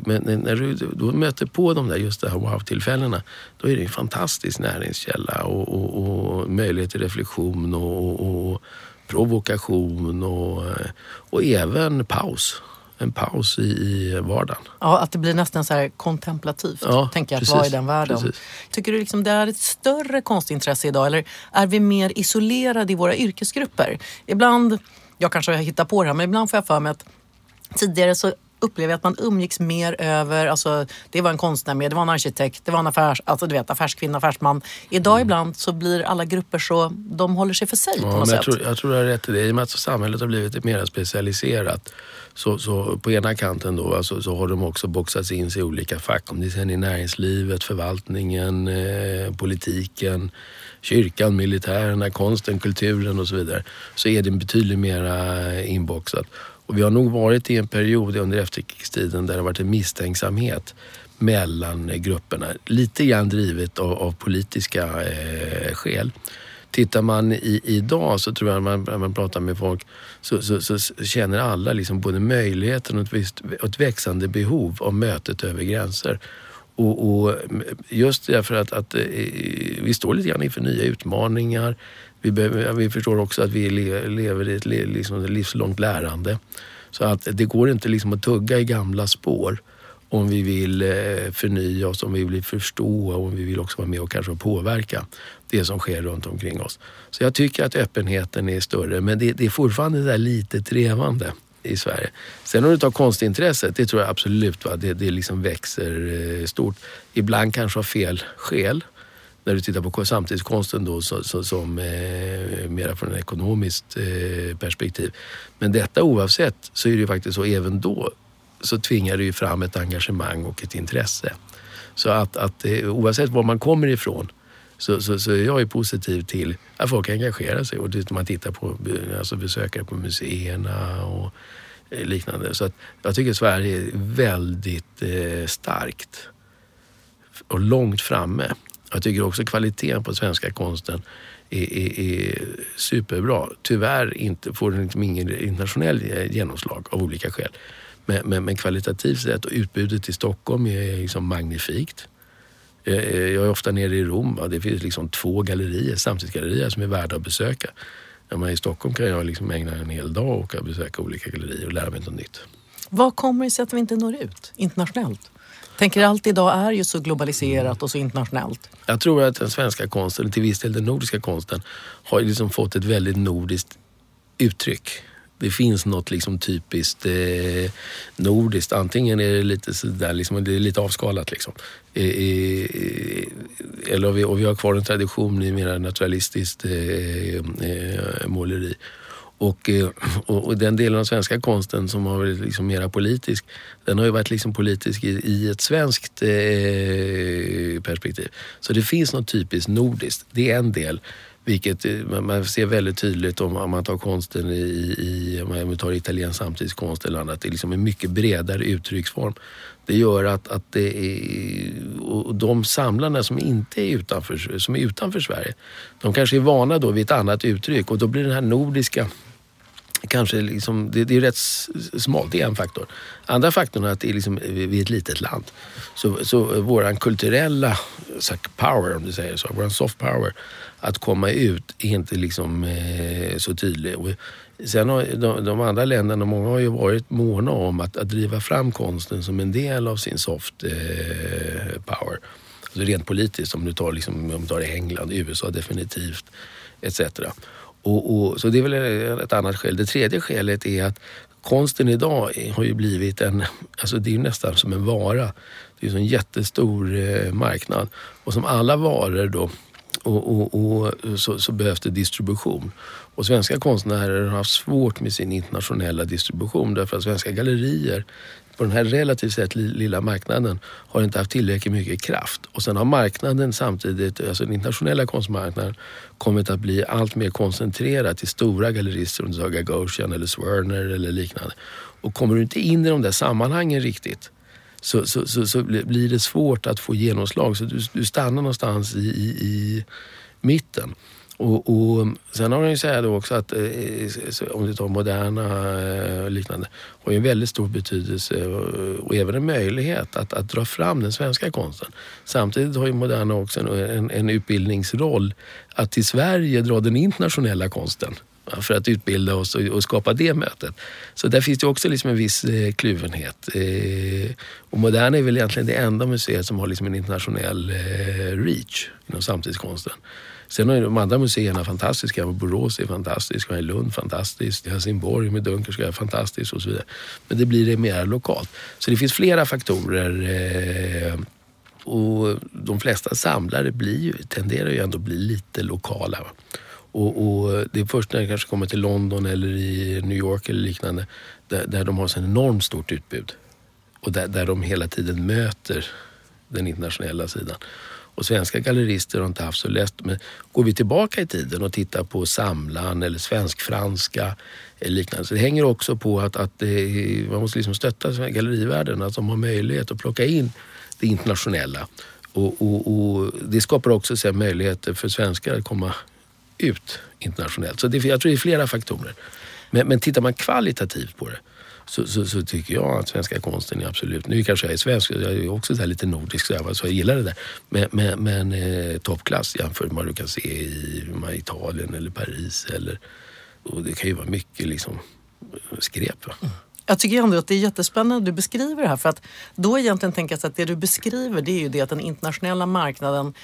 men när du då möter på de där just de här wow-tillfällena, då är det en fantastisk näringskälla och, och, och möjlighet till reflektion och, och, och provokation och, och även paus. En paus i, i vardagen. Ja, att det blir nästan så här kontemplativt, Ja, tänker jag, att precis, vara i den världen. precis. Tycker du liksom det är ett större konstintresse idag eller är vi mer isolerade i våra yrkesgrupper? Ibland, jag kanske hittar på det här, men ibland får jag för mig att tidigare så upplever jag att man umgicks mer över, alltså det var en konstnär med, det var en arkitekt, det var en affärs, alltså du vet affärskvinna, affärsman. Idag mm. ibland så blir alla grupper så, de håller sig för sig ja, på något jag sätt. Tror, jag tror du har rätt i det. I och med att samhället har blivit mer specialiserat så, så på ena kanten då alltså, så har de också boxats in sig i olika fack. Om det sen är näringslivet, förvaltningen, eh, politiken, kyrkan, militärerna, konsten, kulturen och så vidare. Så är det betydligt mer inboxat. Och vi har nog varit i en period under efterkrigstiden där det har varit en misstänksamhet mellan grupperna. Lite grann drivet av, av politiska eh, skäl. Tittar man i, idag så tror jag när man, man pratar med folk så, så, så känner alla liksom både möjligheten och ett, visst, ett växande behov av mötet över gränser. Och, och, just därför att, att, eh, vi står lite grann inför nya utmaningar. Vi, behöver, vi förstår också att vi lever i ett liksom, livslångt lärande. Så att det går inte liksom att tugga i gamla spår om vi vill eh, förnya oss, om vi vill förstå och om vi vill också vara med och kanske påverka det som sker runt omkring oss. Så jag tycker att öppenheten är större men det, det är fortfarande där lite trevande i Sverige. Sen om du tar konstintresset, det tror jag absolut. Va? Det, det liksom växer eh, stort. Ibland kanske av fel skäl. När du tittar på samtidskonsten då så, så, som eh, mera från ett ekonomiskt eh, perspektiv. Men detta oavsett så är det ju faktiskt så även då så tvingar det ju fram ett engagemang och ett intresse. Så att, att eh, oavsett var man kommer ifrån så, så, så jag är positiv till att folk engagerar sig. Och det, man tittar på eh, alltså besökare på museerna och eh, liknande. Så att jag tycker Sverige är väldigt eh, starkt och långt framme. Jag tycker också kvaliteten på svenska konsten är, är, är superbra. Tyvärr inte, får den liksom ingen internationell eh, genomslag av olika skäl. Men, men, men kvalitativt sett och utbudet i Stockholm är liksom magnifikt. Eh, eh, jag är ofta nere i Rom. Det finns liksom två gallerier, samtidsgallerier som är värda att besöka. I Stockholm kan jag liksom ägna en hel dag och besöka olika gallerier och lära mig något nytt. Vad kommer det sig att vi inte når ut internationellt? Tänker allt idag är ju så globaliserat och så internationellt. Jag tror att den svenska konsten, till viss del den nordiska konsten, har liksom fått ett väldigt nordiskt uttryck. Det finns något liksom typiskt eh, nordiskt. Antingen är det lite sådär, liksom, det är lite avskalat liksom. Eh, eh, eller vi, och vi har kvar en tradition i mer naturalistiskt eh, eh, måleri. Och, eh, och, och, den delen av svenska konsten som har varit liksom mera politisk, den har ju varit liksom politisk i, i ett svenskt eh, perspektiv. Så det finns något typiskt nordiskt, det är en del. Vilket eh, man ser väldigt tydligt om, om man tar konsten i, i om man tar italiensk samtidskonst eller annat. Det är liksom en mycket bredare uttrycksform. Det gör att, att det är, och de samlarna som inte är utanför, som är utanför Sverige, de kanske är vana då vid ett annat uttryck och då blir den här nordiska kanske liksom, det, det är rätt smalt, det är en faktor. Andra faktorn är att det är liksom, vi är ett litet land. Så, så våran kulturella så power, om du säger så, våran soft power, att komma ut är inte liksom eh, så tydlig. Och sen har de, de, andra länderna, många har ju varit måna om att, att driva fram konsten som en del av sin soft eh, power. Alltså rent politiskt, om du tar, liksom, om du tar England, USA definitivt, etc. Och, och, så det är väl ett annat skäl. Det tredje skälet är att konsten idag har ju blivit en, alltså det är nästan som en vara. Det är en jättestor eh, marknad. Och som alla varor då och, och, och så, så, behövs det distribution. Och svenska konstnärer har haft svårt med sin internationella distribution därför att svenska gallerier på den här relativt sett lilla marknaden har inte haft tillräckligt mycket kraft. Och sen har marknaden samtidigt, alltså den internationella konstmarknaden, kommit att bli allt mer koncentrerad till stora gallerister som Gagosian eller Swerner eller liknande. Och kommer du inte in i de där sammanhangen riktigt så, så, så, så blir det svårt att få genomslag. Så du, du stannar någonstans i, i, i mitten. Och, och, sen har han ju säga då också att eh, om du tar Moderna och liknande har ju en väldigt stor betydelse och, och även en möjlighet att, att dra fram den svenska konsten. Samtidigt har ju Moderna också en, en, en utbildningsroll att till Sverige dra den internationella konsten för att utbilda oss och, och, skapa det mötet. Så där finns det också liksom en viss eh, kluvenhet. Eh, och Moderna är väl egentligen det enda museet som har liksom en internationell eh, reach inom samtidskonsten. Sen har ju de andra museerna fantastiska. Borås är fantastisk, Lund fantastiskt, Helsingborg med Dunkerska är fantastiskt och så vidare. Men det blir det mer lokalt. Så det finns flera faktorer. Eh, och de flesta samlare blir ju, tenderar ju ändå att bli lite lokala. Och, och, det är först när jag kanske kommer till London eller i New York eller liknande där, där de har så enormt stort utbud. Och där, där de hela tiden möter den internationella sidan. Och svenska gallerister har inte haft så lätt. Men går vi tillbaka i tiden och tittar på Samlan eller svensk-franska eller liknande. Så det hänger också på att, att det, man måste liksom stötta gallerivärlden. Att de har möjlighet att plocka in det internationella. Och, och, och det skapar också så möjligheter för svenskar att komma ut internationellt. Så det, jag tror det är flera faktorer. Men, men tittar man kvalitativt på det så, så, så, tycker jag att svenska konsten är absolut... Nu kanske jag är svensk, jag är också så lite nordisk så jag, så jag gillar det där. Men, men, men eh, toppklass jämfört med vad du kan se i Italien eller Paris. Eller, och det kan ju vara mycket liksom eh, skräp. Mm. Jag tycker ändå att det är jättespännande att du beskriver det här för att då egentligen tänker jag att det du beskriver det är ju det att den internationella marknaden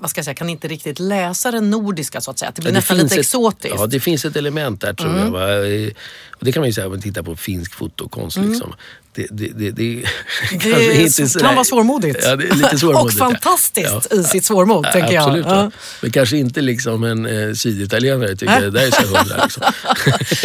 vad ska jag säga, kan inte riktigt läsa den nordiska så att säga. Det blir ja, det nästan lite ett, exotiskt. Ja, det finns ett element där tror mm. jag. Och det kan man ju säga om man tittar på finsk fotokonst. Mm. Liksom. Det, det, det, det, det inte kan vara svårmodigt. Ja, är lite svårmodigt. och fantastiskt ja. i sitt svårmod, ja, tänker absolut, jag. Ja. Men kanske inte liksom en eh, syditalienare tycker det där är så hundra. Liksom.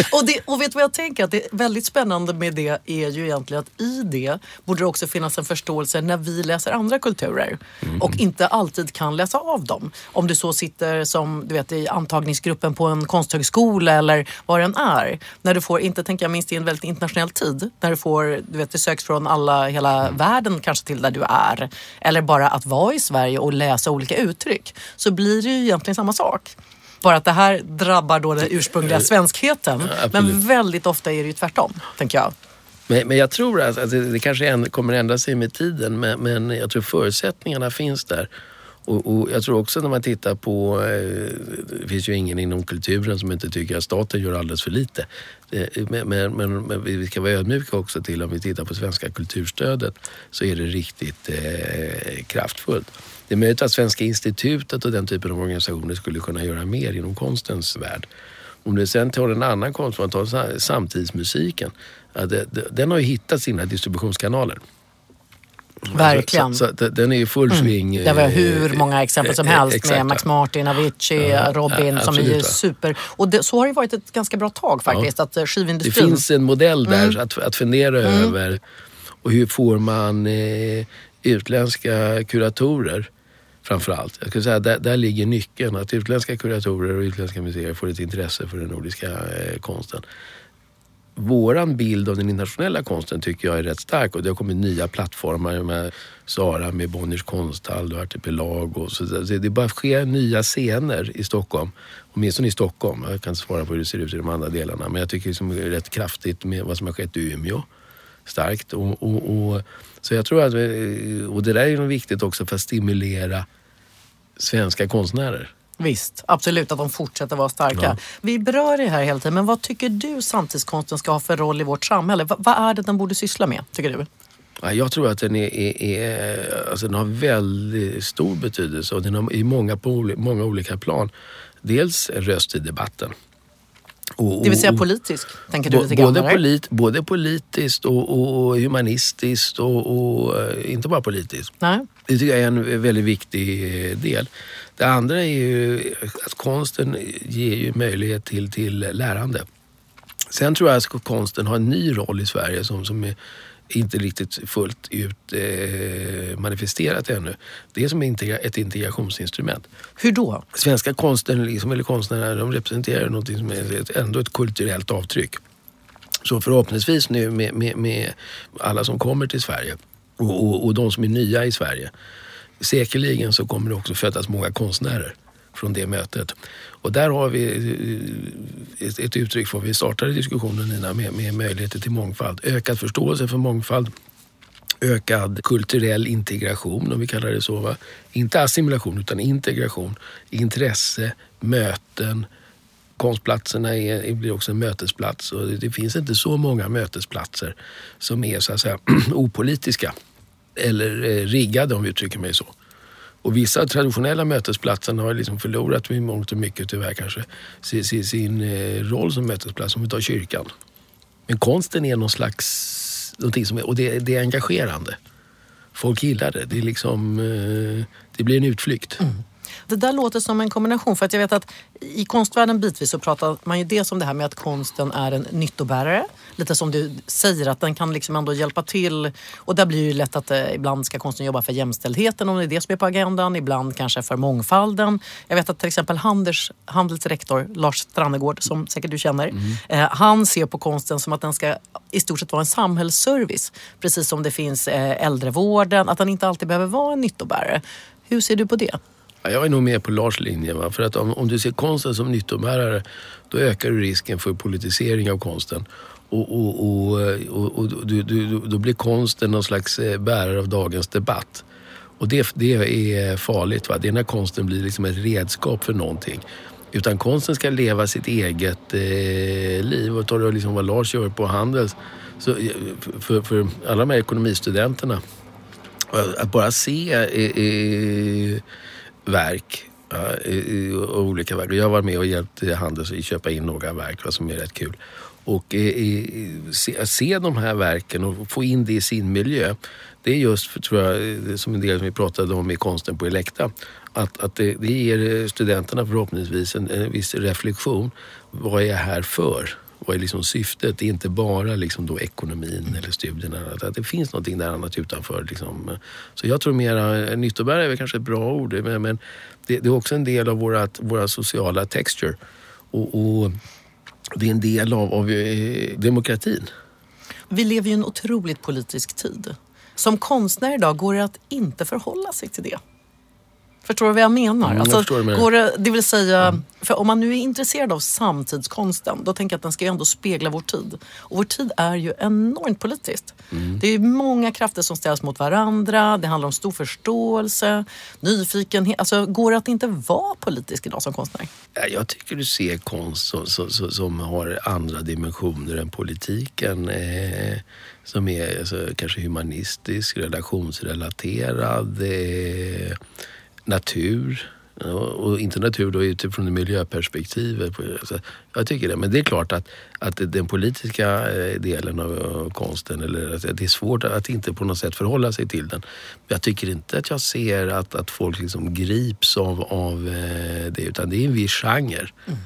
och, det, och vet du vad jag tänker? Att det är väldigt spännande med det är ju egentligen att i det borde det också finnas en förståelse när vi läser andra kulturer mm. och inte alltid kan läsa av dem. Om du så sitter som du vet i antagningsgruppen på en konsthögskola eller vad det än är. När du får, inte tänker jag minst i en väldigt internationell tid, när du får, du vet det söks från alla, hela mm. världen kanske till där du är. Eller bara att vara i Sverige och läsa olika uttryck. Så blir det ju egentligen samma sak. Bara att det här drabbar då den ursprungliga svenskheten. Ja, men väldigt ofta är det ju tvärtom, tänker jag. Men, men jag tror att, att det, det kanske kommer ändra sig med tiden men, men jag tror förutsättningarna finns där. Och, och, jag tror också när man tittar på, eh, det finns ju ingen inom kulturen som inte tycker att staten gör alldeles för lite. Eh, men, men, men, vi ska vara ödmjuka också till om vi tittar på svenska kulturstödet så är det riktigt eh, kraftfullt. Det är möjligt att Svenska institutet och den typen av organisationer skulle kunna göra mer inom konstens värld. Om du sen tar en annan konstform, tar samtidsmusiken. Den har ju hittat sina distributionskanaler. Verkligen. Så, så, den är i full mm. sving. Det var hur eh, många exempel som eh, helst exakt. med Max Martin, Avicii, ja, Robin ja, som är super. Och det, så har det varit ett ganska bra tag faktiskt. Ja. Att eh, skivindustrin... Det finns en modell där mm. att, att fundera mm. över. Och hur får man eh, utländska kuratorer framförallt. Jag skulle säga där, där ligger nyckeln. Att utländska kuratorer och utländska museer får ett intresse för den nordiska eh, konsten våran bild av den internationella konsten tycker jag är rätt stark och det har kommit nya plattformar med Sara med Bonniers konsthall och Artipelag och så. Det bara sker nya scener i Stockholm. Åtminstone i Stockholm. Jag kan inte svara på hur det ser ut i de andra delarna men jag tycker liksom det är rätt kraftigt med vad som har skett i Umeå. Starkt. Och, och, och, så jag tror att, eh, och det där är viktigt också för att stimulera svenska konstnärer. Visst, absolut att de fortsätter vara starka. Ja. Vi berör det här hela tiden, men vad tycker du samtidskonsten ska ha för roll i vårt samhälle? V vad är det den borde syssla med, tycker du? Jag tror att den, är, är, är alltså den har väldigt stor betydelse och den har i många, på många olika plan. Dels en röst i debatten. Och, det vill säga politisk, tänker du lite grann? Både, polit, både politiskt och, och humanistiskt och, och, eh, inte bara politiskt. Nej. Det tycker jag är en väldigt viktig eh, del. Det andra är ju att konsten ger ju möjlighet till, till lärande. Sen tror jag att konsten har en ny roll i Sverige som, som är inte riktigt fullt ut eh, manifesterat ännu. Det är som ett integrationsinstrument. Hur då? Svenska konsten, liksom, eller konstnärerna, de representerar något som är ändå ett kulturellt avtryck. Så förhoppningsvis nu med, med, med alla som kommer till Sverige och, och, och de som är nya i Sverige säkerligen så kommer det också födas många konstnärer från det mötet. Och där har vi eh, ett, ett uttryck för, vi startade diskussionen Nina med, med möjligheter till mångfald. Ökad förståelse för mångfald, ökad kulturell integration om vi kallar det så. Va? Inte assimilation utan integration, intresse, möten. Konstplatserna är, blir också en mötesplats och det, det finns inte så många mötesplatser som är så att säga opolitiska eller eh, riggade om vi uttrycker mig så. Och vissa traditionella mötesplatser har liksom förlorat i mångt och mycket tyvärr kanske sin, sin, sin roll som mötesplats. Om vi tar kyrkan. Men konsten är någon slags, någonting som är, och det, det är engagerande. Folk gillar det. Det, är liksom, eh, det blir en utflykt. Mm. Det där låter som en kombination för att jag vet att i konstvärlden bitvis så pratar man ju dels om det här med att konsten är en nyttobärare. Lite som du säger att den kan liksom ändå hjälpa till. Och där blir det ju lätt att eh, ibland ska konsten jobba för jämställdheten om det är det som är på agendan. Ibland kanske för mångfalden. Jag vet att till exempel Handels, Handels rektor Lars Strannegård som säkert du känner. Mm. Eh, han ser på konsten som att den ska i stort sett vara en samhällsservice. Precis som det finns eh, äldrevården. Att den inte alltid behöver vara en nyttobärare. Hur ser du på det? Jag är nog med på Lars linje. Va? För att om, om, du ser konsten som nyttobärare då ökar du risken för politisering av konsten. Och, och, och, och, och du, du, då blir konsten någon slags eh, bärare av dagens debatt. Och det, det är farligt. Va? Det är när konsten blir liksom ett redskap för någonting. Utan konsten ska leva sitt eget eh, liv. Och tar du liksom vad Lars gör på Handels. Så eh, för, för alla de här ekonomistudenterna. Att bara se eh, eh, verk. Ja, eh, olika verk. Jag var med och hjälpte Handels att köpa in några verk som är rätt kul. Och i, se, se de här verken och få in det i sin miljö. Det är just, för, tror jag, som en del som vi pratade om i Konsten på Elekta. Att, att det, det ger studenterna förhoppningsvis en, en viss reflektion. Vad är jag här för? Vad är liksom syftet? Det är inte bara liksom då ekonomin eller studierna. Att det finns någonting där annat utanför. Liksom. Så jag tror mera, nyttobärare är väl kanske ett bra ord, men, men det, det, är också en del av vårat, våra sociala texture. Och, och, det är en del av, av eh, demokratin. Vi lever ju i en otroligt politisk tid. Som konstnär idag går det att inte förhålla sig till det. Förstår du vad jag menar? Mm, alltså, jag går det, det vill säga, mm. för om man nu är intresserad av samtidskonsten, då tänker jag att den ska ju ändå spegla vår tid. Och vår tid är ju enormt politiskt. Mm. Det är många krafter som ställs mot varandra, det handlar om stor förståelse, nyfikenhet. Alltså, går det att inte vara politisk idag som konstnär? Jag tycker du ser konst som, som, som har andra dimensioner än politiken. Eh, som är alltså, kanske humanistisk, relationsrelaterad. Eh, natur. Och inte natur då utifrån miljöperspektivet. Alltså, jag tycker det. Men det är klart att, att den politiska eh, delen av konsten, eller att det är svårt att inte på något sätt förhålla sig till den. Jag tycker inte att jag ser att, att folk liksom grips av, av eh, det, utan det är en viss genre. Mm.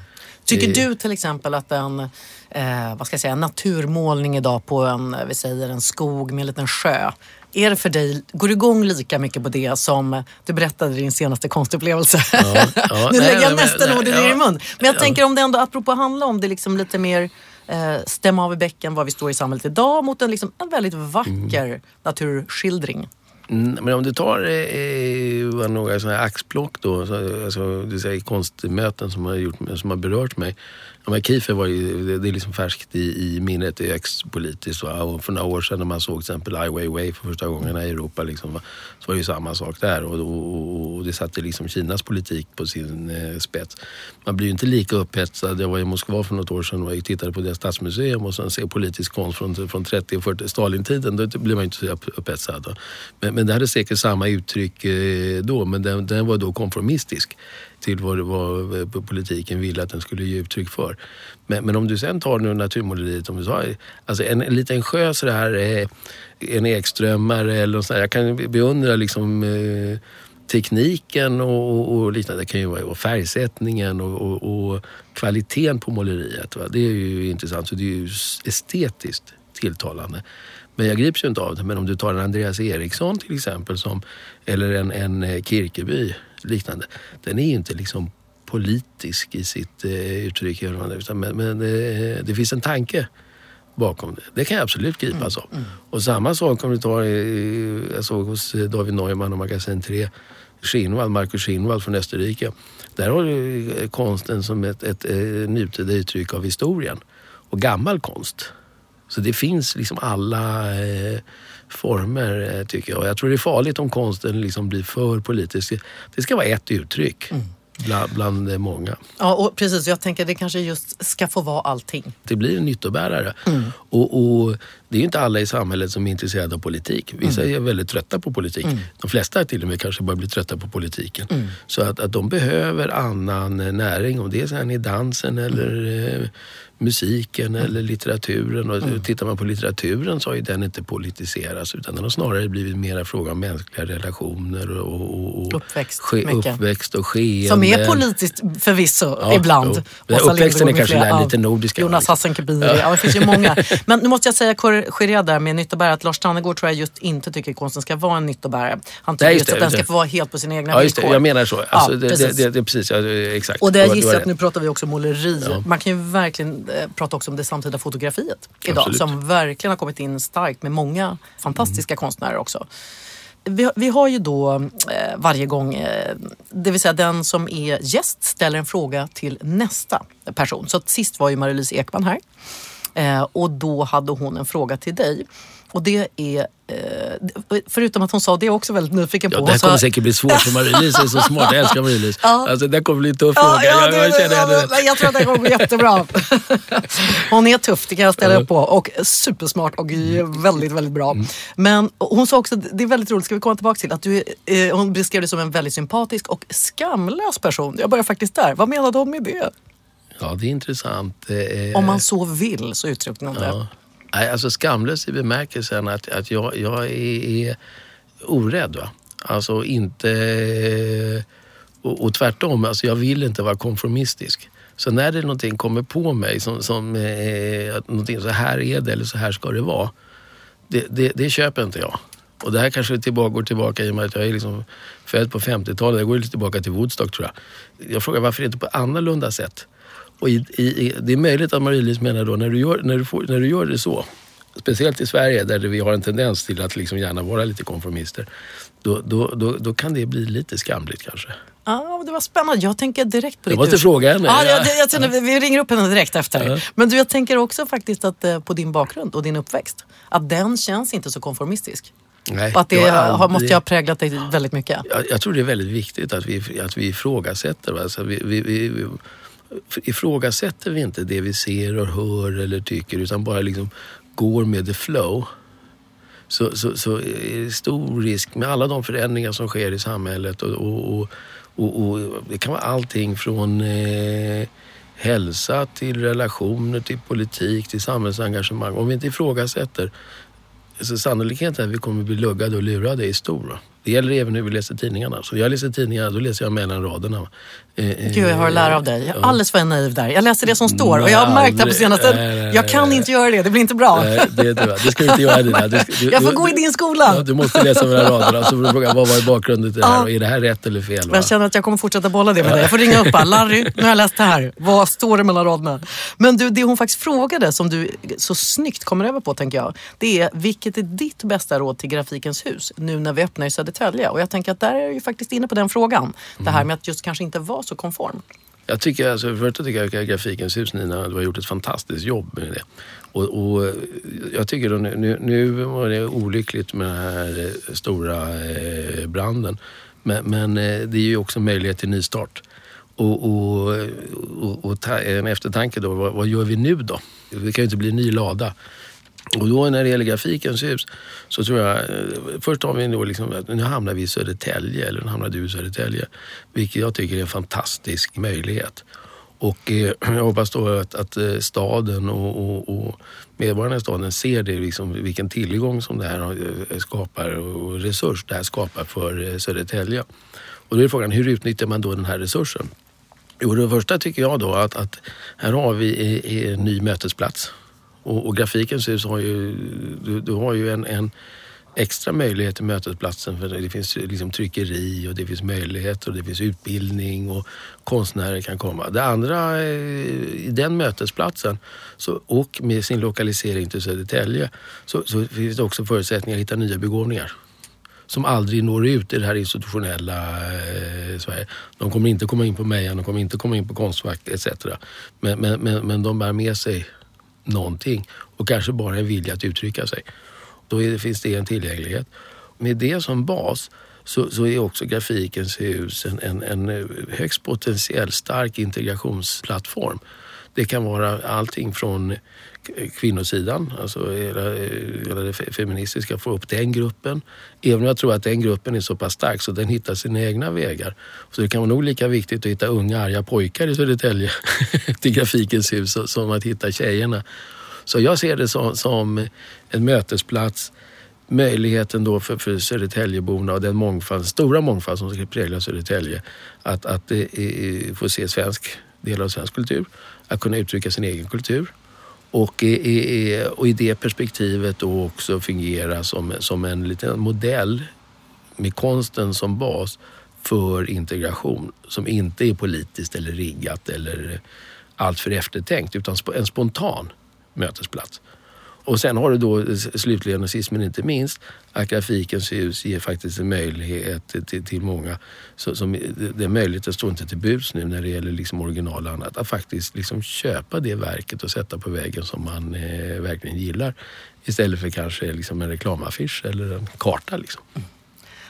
Tycker eh. du till exempel att en eh, vad ska jag säga, naturmålning idag på en, vi säger en skog med en liten sjö är det för dig, går du igång lika mycket på det som du berättade din senaste konstupplevelse? Ja, ja, nu lägger jag nästan ord i din mun. Men jag ja. tänker om det ändå, apropå handla om det liksom lite mer eh, stämma av i bäcken var vi står i samhället idag mot en, liksom, en väldigt vacker mm. naturskildring. Mm, men om du tar eh, några sådana här axplock då, alltså, du säger konstmöten som har, gjort, som har berört mig. Men Kiefer var ju, det är liksom färskt i, i minnet, det är högst politiskt. Och för några år sedan när man såg till exempel Ai Weiwei för första gången i Europa liksom, så var det ju samma sak där. Och, och, och det satte liksom Kinas politik på sin eh, spets. Man blir ju inte lika upphetsad. Jag var i Moskva för något år sedan och tittade på deras stadsmuseum och sen ser politisk konst från, från 30 och 40 Stalintiden. Då blir man ju inte så upphetsad. Men, men det hade säkert samma uttryck eh, då, men den, den var då konformistisk till vad, vad politiken ville att den skulle ge uttryck för. Men, men om du sen tar nu naturmåleriet, om du tar alltså en, en liten sjö sådär, en ekströmmare eller något sådär. Jag kan beundra liksom eh, tekniken och, och, och, liknande. Det kan ju vara och färgsättningen och, och, och kvaliteten på måleriet. Va? Det är ju intressant. Så det är ju estetiskt tilltalande. Men jag grips ju inte av det. Men om du tar en Andreas Eriksson till exempel, som, eller en, en eh, Kirkeby liknande. Den är ju inte liksom politisk i sitt eh, uttryck. Utan, men, men eh, det finns en tanke bakom det. Det kan jag absolut gripas av. Mm, mm. Och samma sak om du tar, eh, jag såg hos David Neumann och Magasin 3, Schinwald, Markus Schinwald från Österrike. Där har du eh, konsten som ett, ett, ett eh, nutida uttryck av historien och gammal konst. Så det finns liksom alla eh, former eh, tycker jag. Jag tror det är farligt om konsten liksom blir för politisk. Det ska vara ett uttryck. Mm. bland, bland många. Ja, och precis. Jag tänker det kanske just ska få vara allting. Det blir en nyttobärare. Mm. Och, och, det är ju inte alla i samhället som är intresserade av politik. Vissa mm. är väldigt trötta på politik. Mm. De flesta till och med kanske bara blir trötta på politiken. Mm. Så att, att de behöver annan näring. Om det är sen i dansen eller eh, musiken mm. eller litteraturen. Och mm. Tittar man på litteraturen så har ju den inte politiserats utan den har snarare blivit mer fråga om mänskliga relationer och, och, och uppväxt, ske, uppväxt och skeende. Som är politiskt förvisso ja, ibland. Uppväxten är kanske där lite nordiska. Jonas Hassan Kabiri, ja. ja. det finns ju många. Men nu måste jag säga korrigera där med nyttobärare att Lars Tannegård tror jag just inte tycker konsten ska vara en nyttobärare. Han tycker Nej, just, just att den ska få vara helt på sina egna ja, just villkor. Jag menar så. Alltså, det, precis. Det, det, precis, ja, exakt. Och det jag gissar att nu pratar vi också måleri. Man kan ju verkligen eh, prata också om det samtida fotografiet idag Absolut. som verkligen har kommit in starkt med många fantastiska mm. konstnärer också. Vi, vi, har ju då eh, varje gång, eh, det vill säga den som är gäst ställer en fråga till nästa person. Så att sist var ju Marie-Louise Ekman här eh, och då hade hon en fråga till dig. Och det är Eh, förutom att hon sa det är också väldigt nyfiken på. Ja, det här kommer sa... säkert bli svårt för Marie-Louise är så smart. Jag älskar Marie-Louise. Ja. Alltså, det kommer bli en tuff ja, fråga. Ja, jag, jag, jag, jag, tror att det kommer gå jättebra. Hon är tuff, det kan jag ställa upp på. Och supersmart och väldigt, väldigt bra. Mm. Men hon sa också, det är väldigt roligt, ska vi komma tillbaka till att du, eh, hon beskrev dig som en väldigt sympatisk och skamlös person. Jag börjar faktiskt där. Vad menade hon med det? Ja, det är intressant. Om man så vill så uttryckte hon det. Nej, alltså skamlös i bemärkelsen att, att jag, jag är, är orädd. Va? Alltså inte... Och, och tvärtom, alltså jag vill inte vara konformistisk. Så när det någonting kommer på mig som, som eh, så här är det eller så här ska det vara. Det, det, det köper inte jag. Och det här kanske tillbaka, går tillbaka i och med att jag är liksom född på 50-talet. Det går lite tillbaka till Woodstock tror jag. Jag frågar varför inte på annorlunda sätt? Och i, i, det är möjligt att Marie-Louise menar då, när du, gör, när, du får, när du gör det så, speciellt i Sverige där vi har en tendens till att liksom gärna vara lite konformister, då, då, då, då kan det bli lite skamligt kanske. Ja, det var spännande. Jag tänker direkt på det. Jag måste fråga henne. Ja, jag, jag, jag, vi ringer upp henne direkt efter. Ja. Men du, jag tänker också faktiskt att eh, på din bakgrund och din uppväxt, att den känns inte så konformistisk. Nej, och att det aldrig... måste ha präglat dig väldigt mycket. Jag, jag, tror det är väldigt viktigt att vi, att vi ifrågasätter. Alltså vi, vi, vi, ifrågasätter vi inte det vi ser och hör eller tycker utan bara liksom går med the flow så, så, så är det stor risk med alla de förändringar som sker i samhället och, och, och, och det kan vara allting från eh, hälsa till relationer, till politik, till samhällsengagemang. Om vi inte ifrågasätter så sannolikheten att vi kommer bli luggade och lurade är stor. Det gäller även hur vi läser tidningarna. Så jag läser tidningarna, då läser jag mellan raderna. Eh, eh, Gud, jag har att lära av dig. Jag är alldeles för naiv där. Jag läser det som står och jag har märkt här på senaste... Jag kan inte göra det, det blir inte bra. Nej, det, det, ska du inte göra. Det Du, du, jag får gå i din skola. Ja, du måste läsa mellan raderna. Så får du fråga, vad var bakgrunden till det här? Och är det här rätt eller fel? Va? Jag känner att jag kommer fortsätta bolla det med dig. Jag får ringa upp. Larry, nu har jag läst det här. Vad står det mellan raderna? Men du, det hon faktiskt frågade, som du så snyggt kommer över på tänker jag. Det är, vilket är ditt bästa råd till Grafikens hus nu när vi öppnar i Södertälje? Och jag tänker att där är du ju faktiskt inne på den frågan. Mm. Det här med att just kanske inte vara så konform. Jag tycker, alltså, först tycker jag att Grafikens hus, Nina, du har gjort ett fantastiskt jobb med det. Och, och jag tycker nu, nu, nu var det olyckligt med den här eh, stora eh, branden. Men, men eh, det är ju också möjlighet till nystart. Och, och, och, och ta, en eftertanke då, vad, vad, gör vi nu då? Det kan ju inte bli en ny lada. Och då när det gäller Grafikens hus så tror jag, eh, först har vi då liksom, nu hamnar vi i Södertälje, eller nu hamnar du i Södertälje. Vilket jag tycker är en fantastisk möjlighet. Och eh, jag hoppas då att, att eh, staden och, och, och, medborgarna i staden ser det, liksom, vilken tillgång som det här eh, skapar och resurs det här skapar för Södertälje. Och då är frågan, hur utnyttjar man då den här resursen? Jo, det första tycker jag då att, att här har vi en ny mötesplats och, och Grafikens hus har ju, du, du har ju en, en extra möjlighet till mötesplatsen för det finns liksom tryckeri och det finns möjligheter och det finns utbildning och konstnärer kan komma. Det andra, eh, i den mötesplatsen så, och med sin lokalisering till Södertälje så, så finns det också förutsättningar att hitta nya begåvningar som aldrig når ut i det här institutionella eh, Sverige. De kommer inte komma in på Mejan, de kommer inte komma in på Konstfack etc. Men, men, men, men de bär med sig någonting och kanske bara en vilja att uttrycka sig. Då det, finns det en tillgänglighet. Med det som bas så, så är också Grafikens hus en, en, en högst potentiell stark integrationsplattform. Det kan vara allting från kvinnosidan, alltså hela, eh, hela det feministiska, få upp den gruppen. Även om jag tror att den gruppen är så pass stark så den hittar sina egna vägar. Så det kan vara nog lika viktigt att hitta unga arga pojkar i Södertälje till Grafikens hus som att hitta tjejerna. Så jag ser det som, som en mötesplats möjligheten då för, för Södertäljeborna och den mångfald, stora mångfald som ska prägla Södertälje att, att eh, eh få se svensk, del av svensk kultur, att kunna uttrycka sin egen kultur och i, och i det perspektivet då också fungera som, som en liten modell med konsten som bas för integration som inte är politiskt eller riggat eller alltför eftertänkt utan en spontan mötesplats. Och sen har du då slutligen och sist men inte minst att Grafikens hus ger faktiskt en möjlighet till, till många. Så, som, eh, det är möjligt, det står inte till buds nu när det gäller liksom original och annat, att faktiskt liksom köpa det verket och sätta på väggen som man eh, verkligen gillar. Istället för kanske liksom en reklamaffisch eller en karta. Liksom. Mm.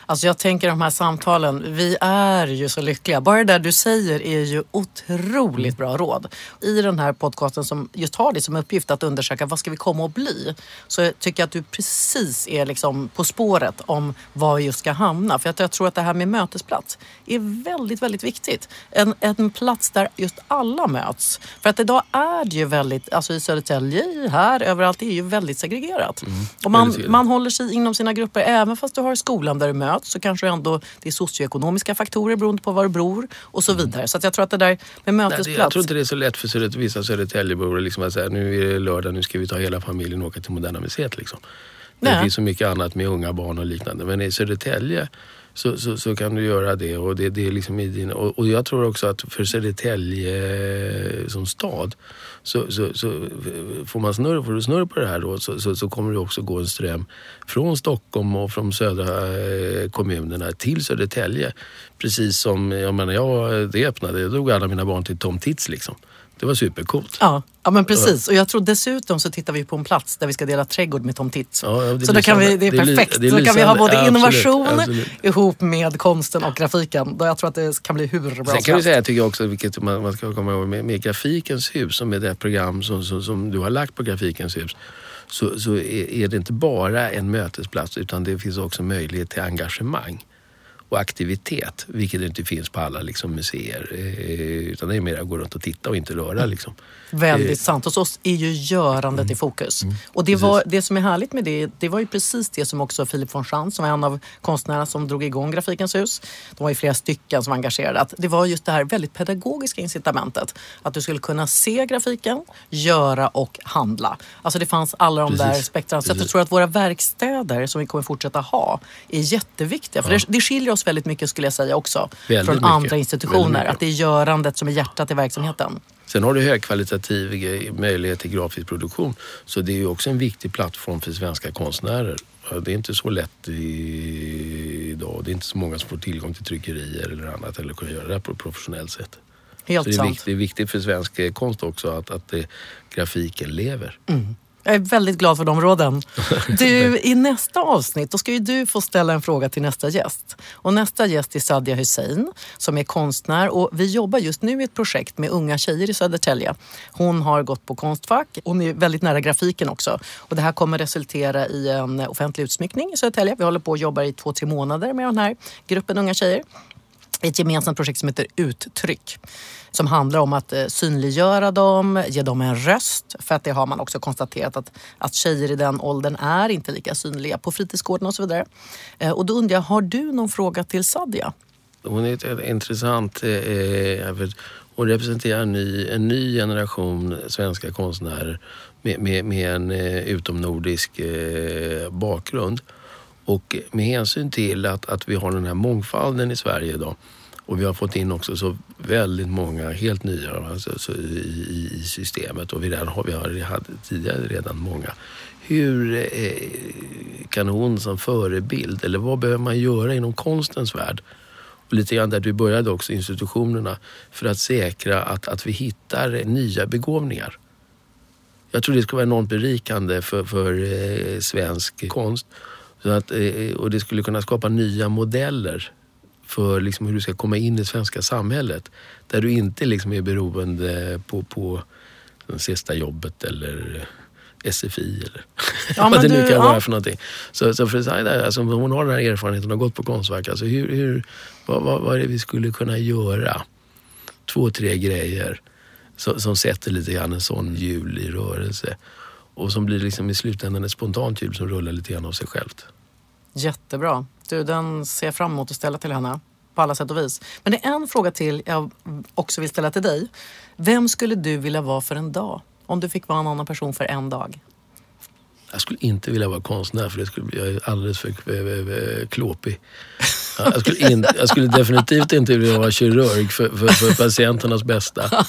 Alltså jag tänker de här samtalen, vi är ju så lyckliga. Bara det du säger är ju otroligt bra råd. I den här podcasten som just har det som uppgift att undersöka vad ska vi komma att bli? Så jag tycker att du precis är liksom på spåret om var vi just ska hamna. För att jag tror att det här med mötesplats är väldigt, väldigt viktigt. En, en plats där just alla möts. För att idag är det ju väldigt, alltså i Södertälje, här, överallt, det är ju väldigt segregerat. Mm. Och man, man håller sig inom sina grupper även fast du har skolan där du möts möts så kanske ändå det är socioekonomiska faktorer beroende på var du bor och så vidare. Så jag tror att det där med mötesplats. Nej, jag tror inte det är så lätt för Söder, vissa Södertäljebor liksom att säga nu är det lördag, nu ska vi ta hela familjen och åka till Moderna Museet. Liksom. Det finns så mycket annat med unga barn och liknande. Men i Södertälje så, så, så, kan du göra det. Och, det, det är liksom i din, och, och, jag tror också att för Södertälje som stad så, så, så får, man snurr, får du snurr på det här då så, så, så, kommer det också gå en ström från Stockholm och från södra eh, kommunerna till Södertälje. Precis som jag menar, jag, det öppnade, då drog alla mina barn till Tom Tits liksom. Det var supercoolt. Ja, ja men precis. Och jag tror dessutom så tittar vi på en plats där vi ska dela trädgård med Tom Tits. Ja, så då kan vi, det är perfekt. Det är då kan vi ha både innovation absolut, ihop med konsten och grafiken. Då jag tror att det kan bli hur bra Sen kan vi säga, tycker jag också, vilket man, man ska komma ihåg, med, med Grafikens hus, som är det program som, som, som, du har lagt på Grafikens hus, så, så är, är det inte bara en mötesplats utan det finns också möjlighet till engagemang och aktivitet, vilket inte finns på alla liksom, museer. Eh, utan det är mer att gå runt och titta och inte röra. Mm. Liksom. Väldigt eh. sant. Hos oss är ju görandet mm. i fokus. Mm. Och det, var, det som är härligt med det, det var ju precis det som också Philip von Schantz, som var en av konstnärerna som drog igång Grafikens hus, de var ju flera stycken som var engagerade, att det var just det här väldigt pedagogiska incitamentet. Att du skulle kunna se grafiken, göra och handla. Alltså det fanns alla de precis. där spektran. Så jag tror att våra verkstäder som vi kommer fortsätta ha är jätteviktiga. För ja. det, det skiljer oss väldigt mycket skulle jag säga också väldigt från mycket. andra institutioner. Att det är görandet som är hjärtat i verksamheten. Sen har du högkvalitativ möjlighet till grafisk produktion. Så det är ju också en viktig plattform för svenska konstnärer. Det är inte så lätt idag. Det är inte så många som får tillgång till tryckerier eller annat eller kan göra det på ett professionellt sätt. Helt så det är, viktigt, det är viktigt för svensk konst också att, att det, grafiken lever. Mm. Jag är väldigt glad för de råden. Du, I nästa avsnitt då ska ju du få ställa en fråga till nästa gäst. Och nästa gäst är Sadia Hussein som är konstnär och vi jobbar just nu i ett projekt med unga tjejer i Södertälje. Hon har gått på Konstfack. Hon är väldigt nära grafiken också. Och det här kommer resultera i en offentlig utsmyckning i Södertälje. Vi håller på och jobbar i två, tre månader med den här gruppen unga tjejer. Ett gemensamt projekt som heter Uttryck som handlar om att eh, synliggöra dem, ge dem en röst. För att det har man också konstaterat att, att tjejer i den åldern är inte lika synliga på fritidsgården och så vidare. Eh, och då undrar jag, har du någon fråga till Sadia? Hon är ett, intressant, eh, eh vet, hon representerar en ny, en ny generation svenska konstnärer med, med, med en eh, utomnordisk eh, bakgrund. Och med hänsyn till att, att vi har den här mångfalden i Sverige idag och vi har fått in också så väldigt många helt nya alltså, i, i, systemet och vi, redan har, vi har, hade tidigare redan många. Hur eh, kan hon som förebild, eller vad behöver man göra inom konstens värld? Och lite grann där du började också, institutionerna, för att säkra att, att vi hittar nya begåvningar. Jag tror det ska vara enormt berikande för, för eh, svensk konst så att, eh, och det skulle kunna skapa nya modeller för liksom hur du ska komma in i det svenska samhället. Där du inte liksom är beroende på, på det sista jobbet eller SFI eller ja, vad det nu kan ja. vara för någonting. Så, så för Zaida, alltså, hon har den här erfarenheten och har gått på Konstverk. Alltså, hur, hur, vad, vad, vad är det vi skulle kunna göra? Två, tre grejer som, som sätter lite grann en sån hjul i rörelse. Och som blir liksom i slutändan ett spontant hjul som rullar lite grann av sig självt. Jättebra. Du, den ser jag fram emot att ställa till henne på alla sätt och vis. Men det är en fråga till jag också vill ställa till dig. Vem skulle du vilja vara för en dag? Om du fick vara en annan person för en dag? Jag skulle inte vilja vara konstnär för det skulle, jag är alldeles för klåpig. Jag skulle, in, jag skulle definitivt inte vilja vara kirurg för, för, för patienternas bästa.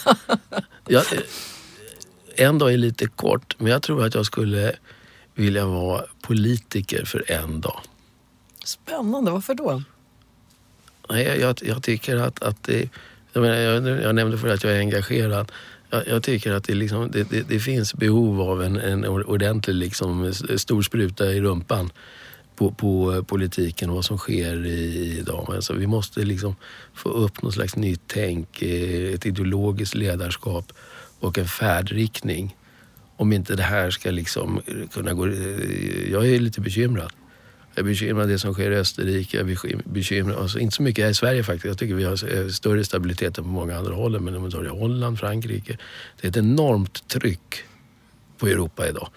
Jag, en dag är lite kort, men jag tror att jag skulle vilja vara politiker för en dag. Spännande, varför då? Nej, jag, jag tycker att, att det, jag, menar, jag, jag nämnde för att jag är engagerad. Jag, jag tycker att det, liksom, det, det, det, finns behov av en, en ordentlig liksom, stor spruta i rumpan på, på politiken och vad som sker i, idag. Alltså, vi måste liksom få upp något slags nytt tänk, eh, ett ideologiskt ledarskap och en färdriktning. Om inte det här ska liksom eh, kunna gå... Eh, jag är lite bekymrad. Jag är bekymrad det som sker i Österrike. Jag är bekymrad, alltså inte så mycket här i Sverige faktiskt. Jag tycker vi har eh, större stabilitet än på många andra håll. Men om man tar i Holland, Frankrike. Det är ett enormt tryck på Europa idag.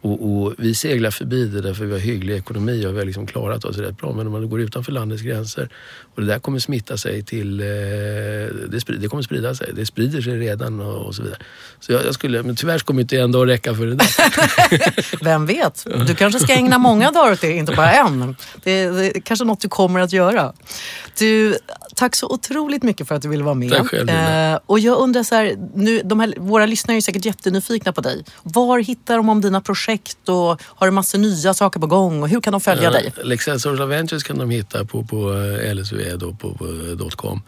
Och, och, vi seglar förbi det därför vi har hygglig ekonomi och vi har liksom klarat oss rätt bra. Men om man går utanför landets gränser och det där kommer smitta sig till... Eh, det, sprid, det kommer sprida sig. Det sprider sig redan och, och så vidare. Så jag, jag, skulle, men tyvärr kommer inte en dag räcka för det där. Vem vet? Du kanske ska ägna många dagar åt det, inte bara en. Det, det är kanske något du kommer att göra. Du, tack så otroligt mycket för att du ville vara med. Tack själv, eh, och jag undrar så här, nu, de här, våra lyssnare är säkert jättenyfikna på dig. Var hittar de om dina projekt? och har du massor nya saker på gång? Och hur kan de följa ja, dig? Leksell Social Ventures kan de hitta på, på eh, lsv.com.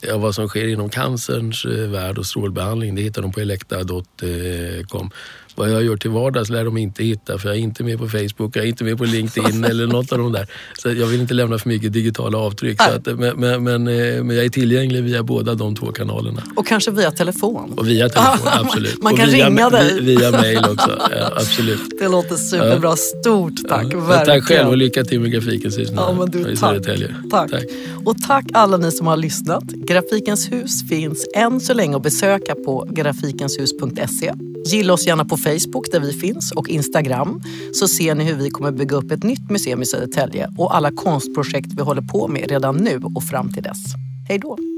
Ja, vad som sker inom cancerns eh, värld och strålbehandling det hittar de på elekta.com. Vad jag gör till vardags lär de inte hitta för jag är inte med på Facebook, jag är inte med på LinkedIn eller något av de där. Så jag vill inte lämna för mycket digitala avtryck. Så att, men, men, men, eh, men, jag är tillgänglig via båda de två kanalerna. Och kanske via telefon? Och via telefon, absolut. Man kan via, ringa dig. Via mail också, ja, absolut. Det låter superbra. Ja. Stort tack, ja. verkligen. Tack själv och lycka till med Grafikens hus. Ja, men du, tack. tack. tack. Och tack alla ni som har lyssnat. Grafikens hus finns än så länge att besöka på grafikenshus.se. Gilla oss gärna på Facebook där vi finns och Instagram så ser ni hur vi kommer bygga upp ett nytt museum i Södertälje och alla konstprojekt vi håller på med redan nu och fram till dess. Hej då!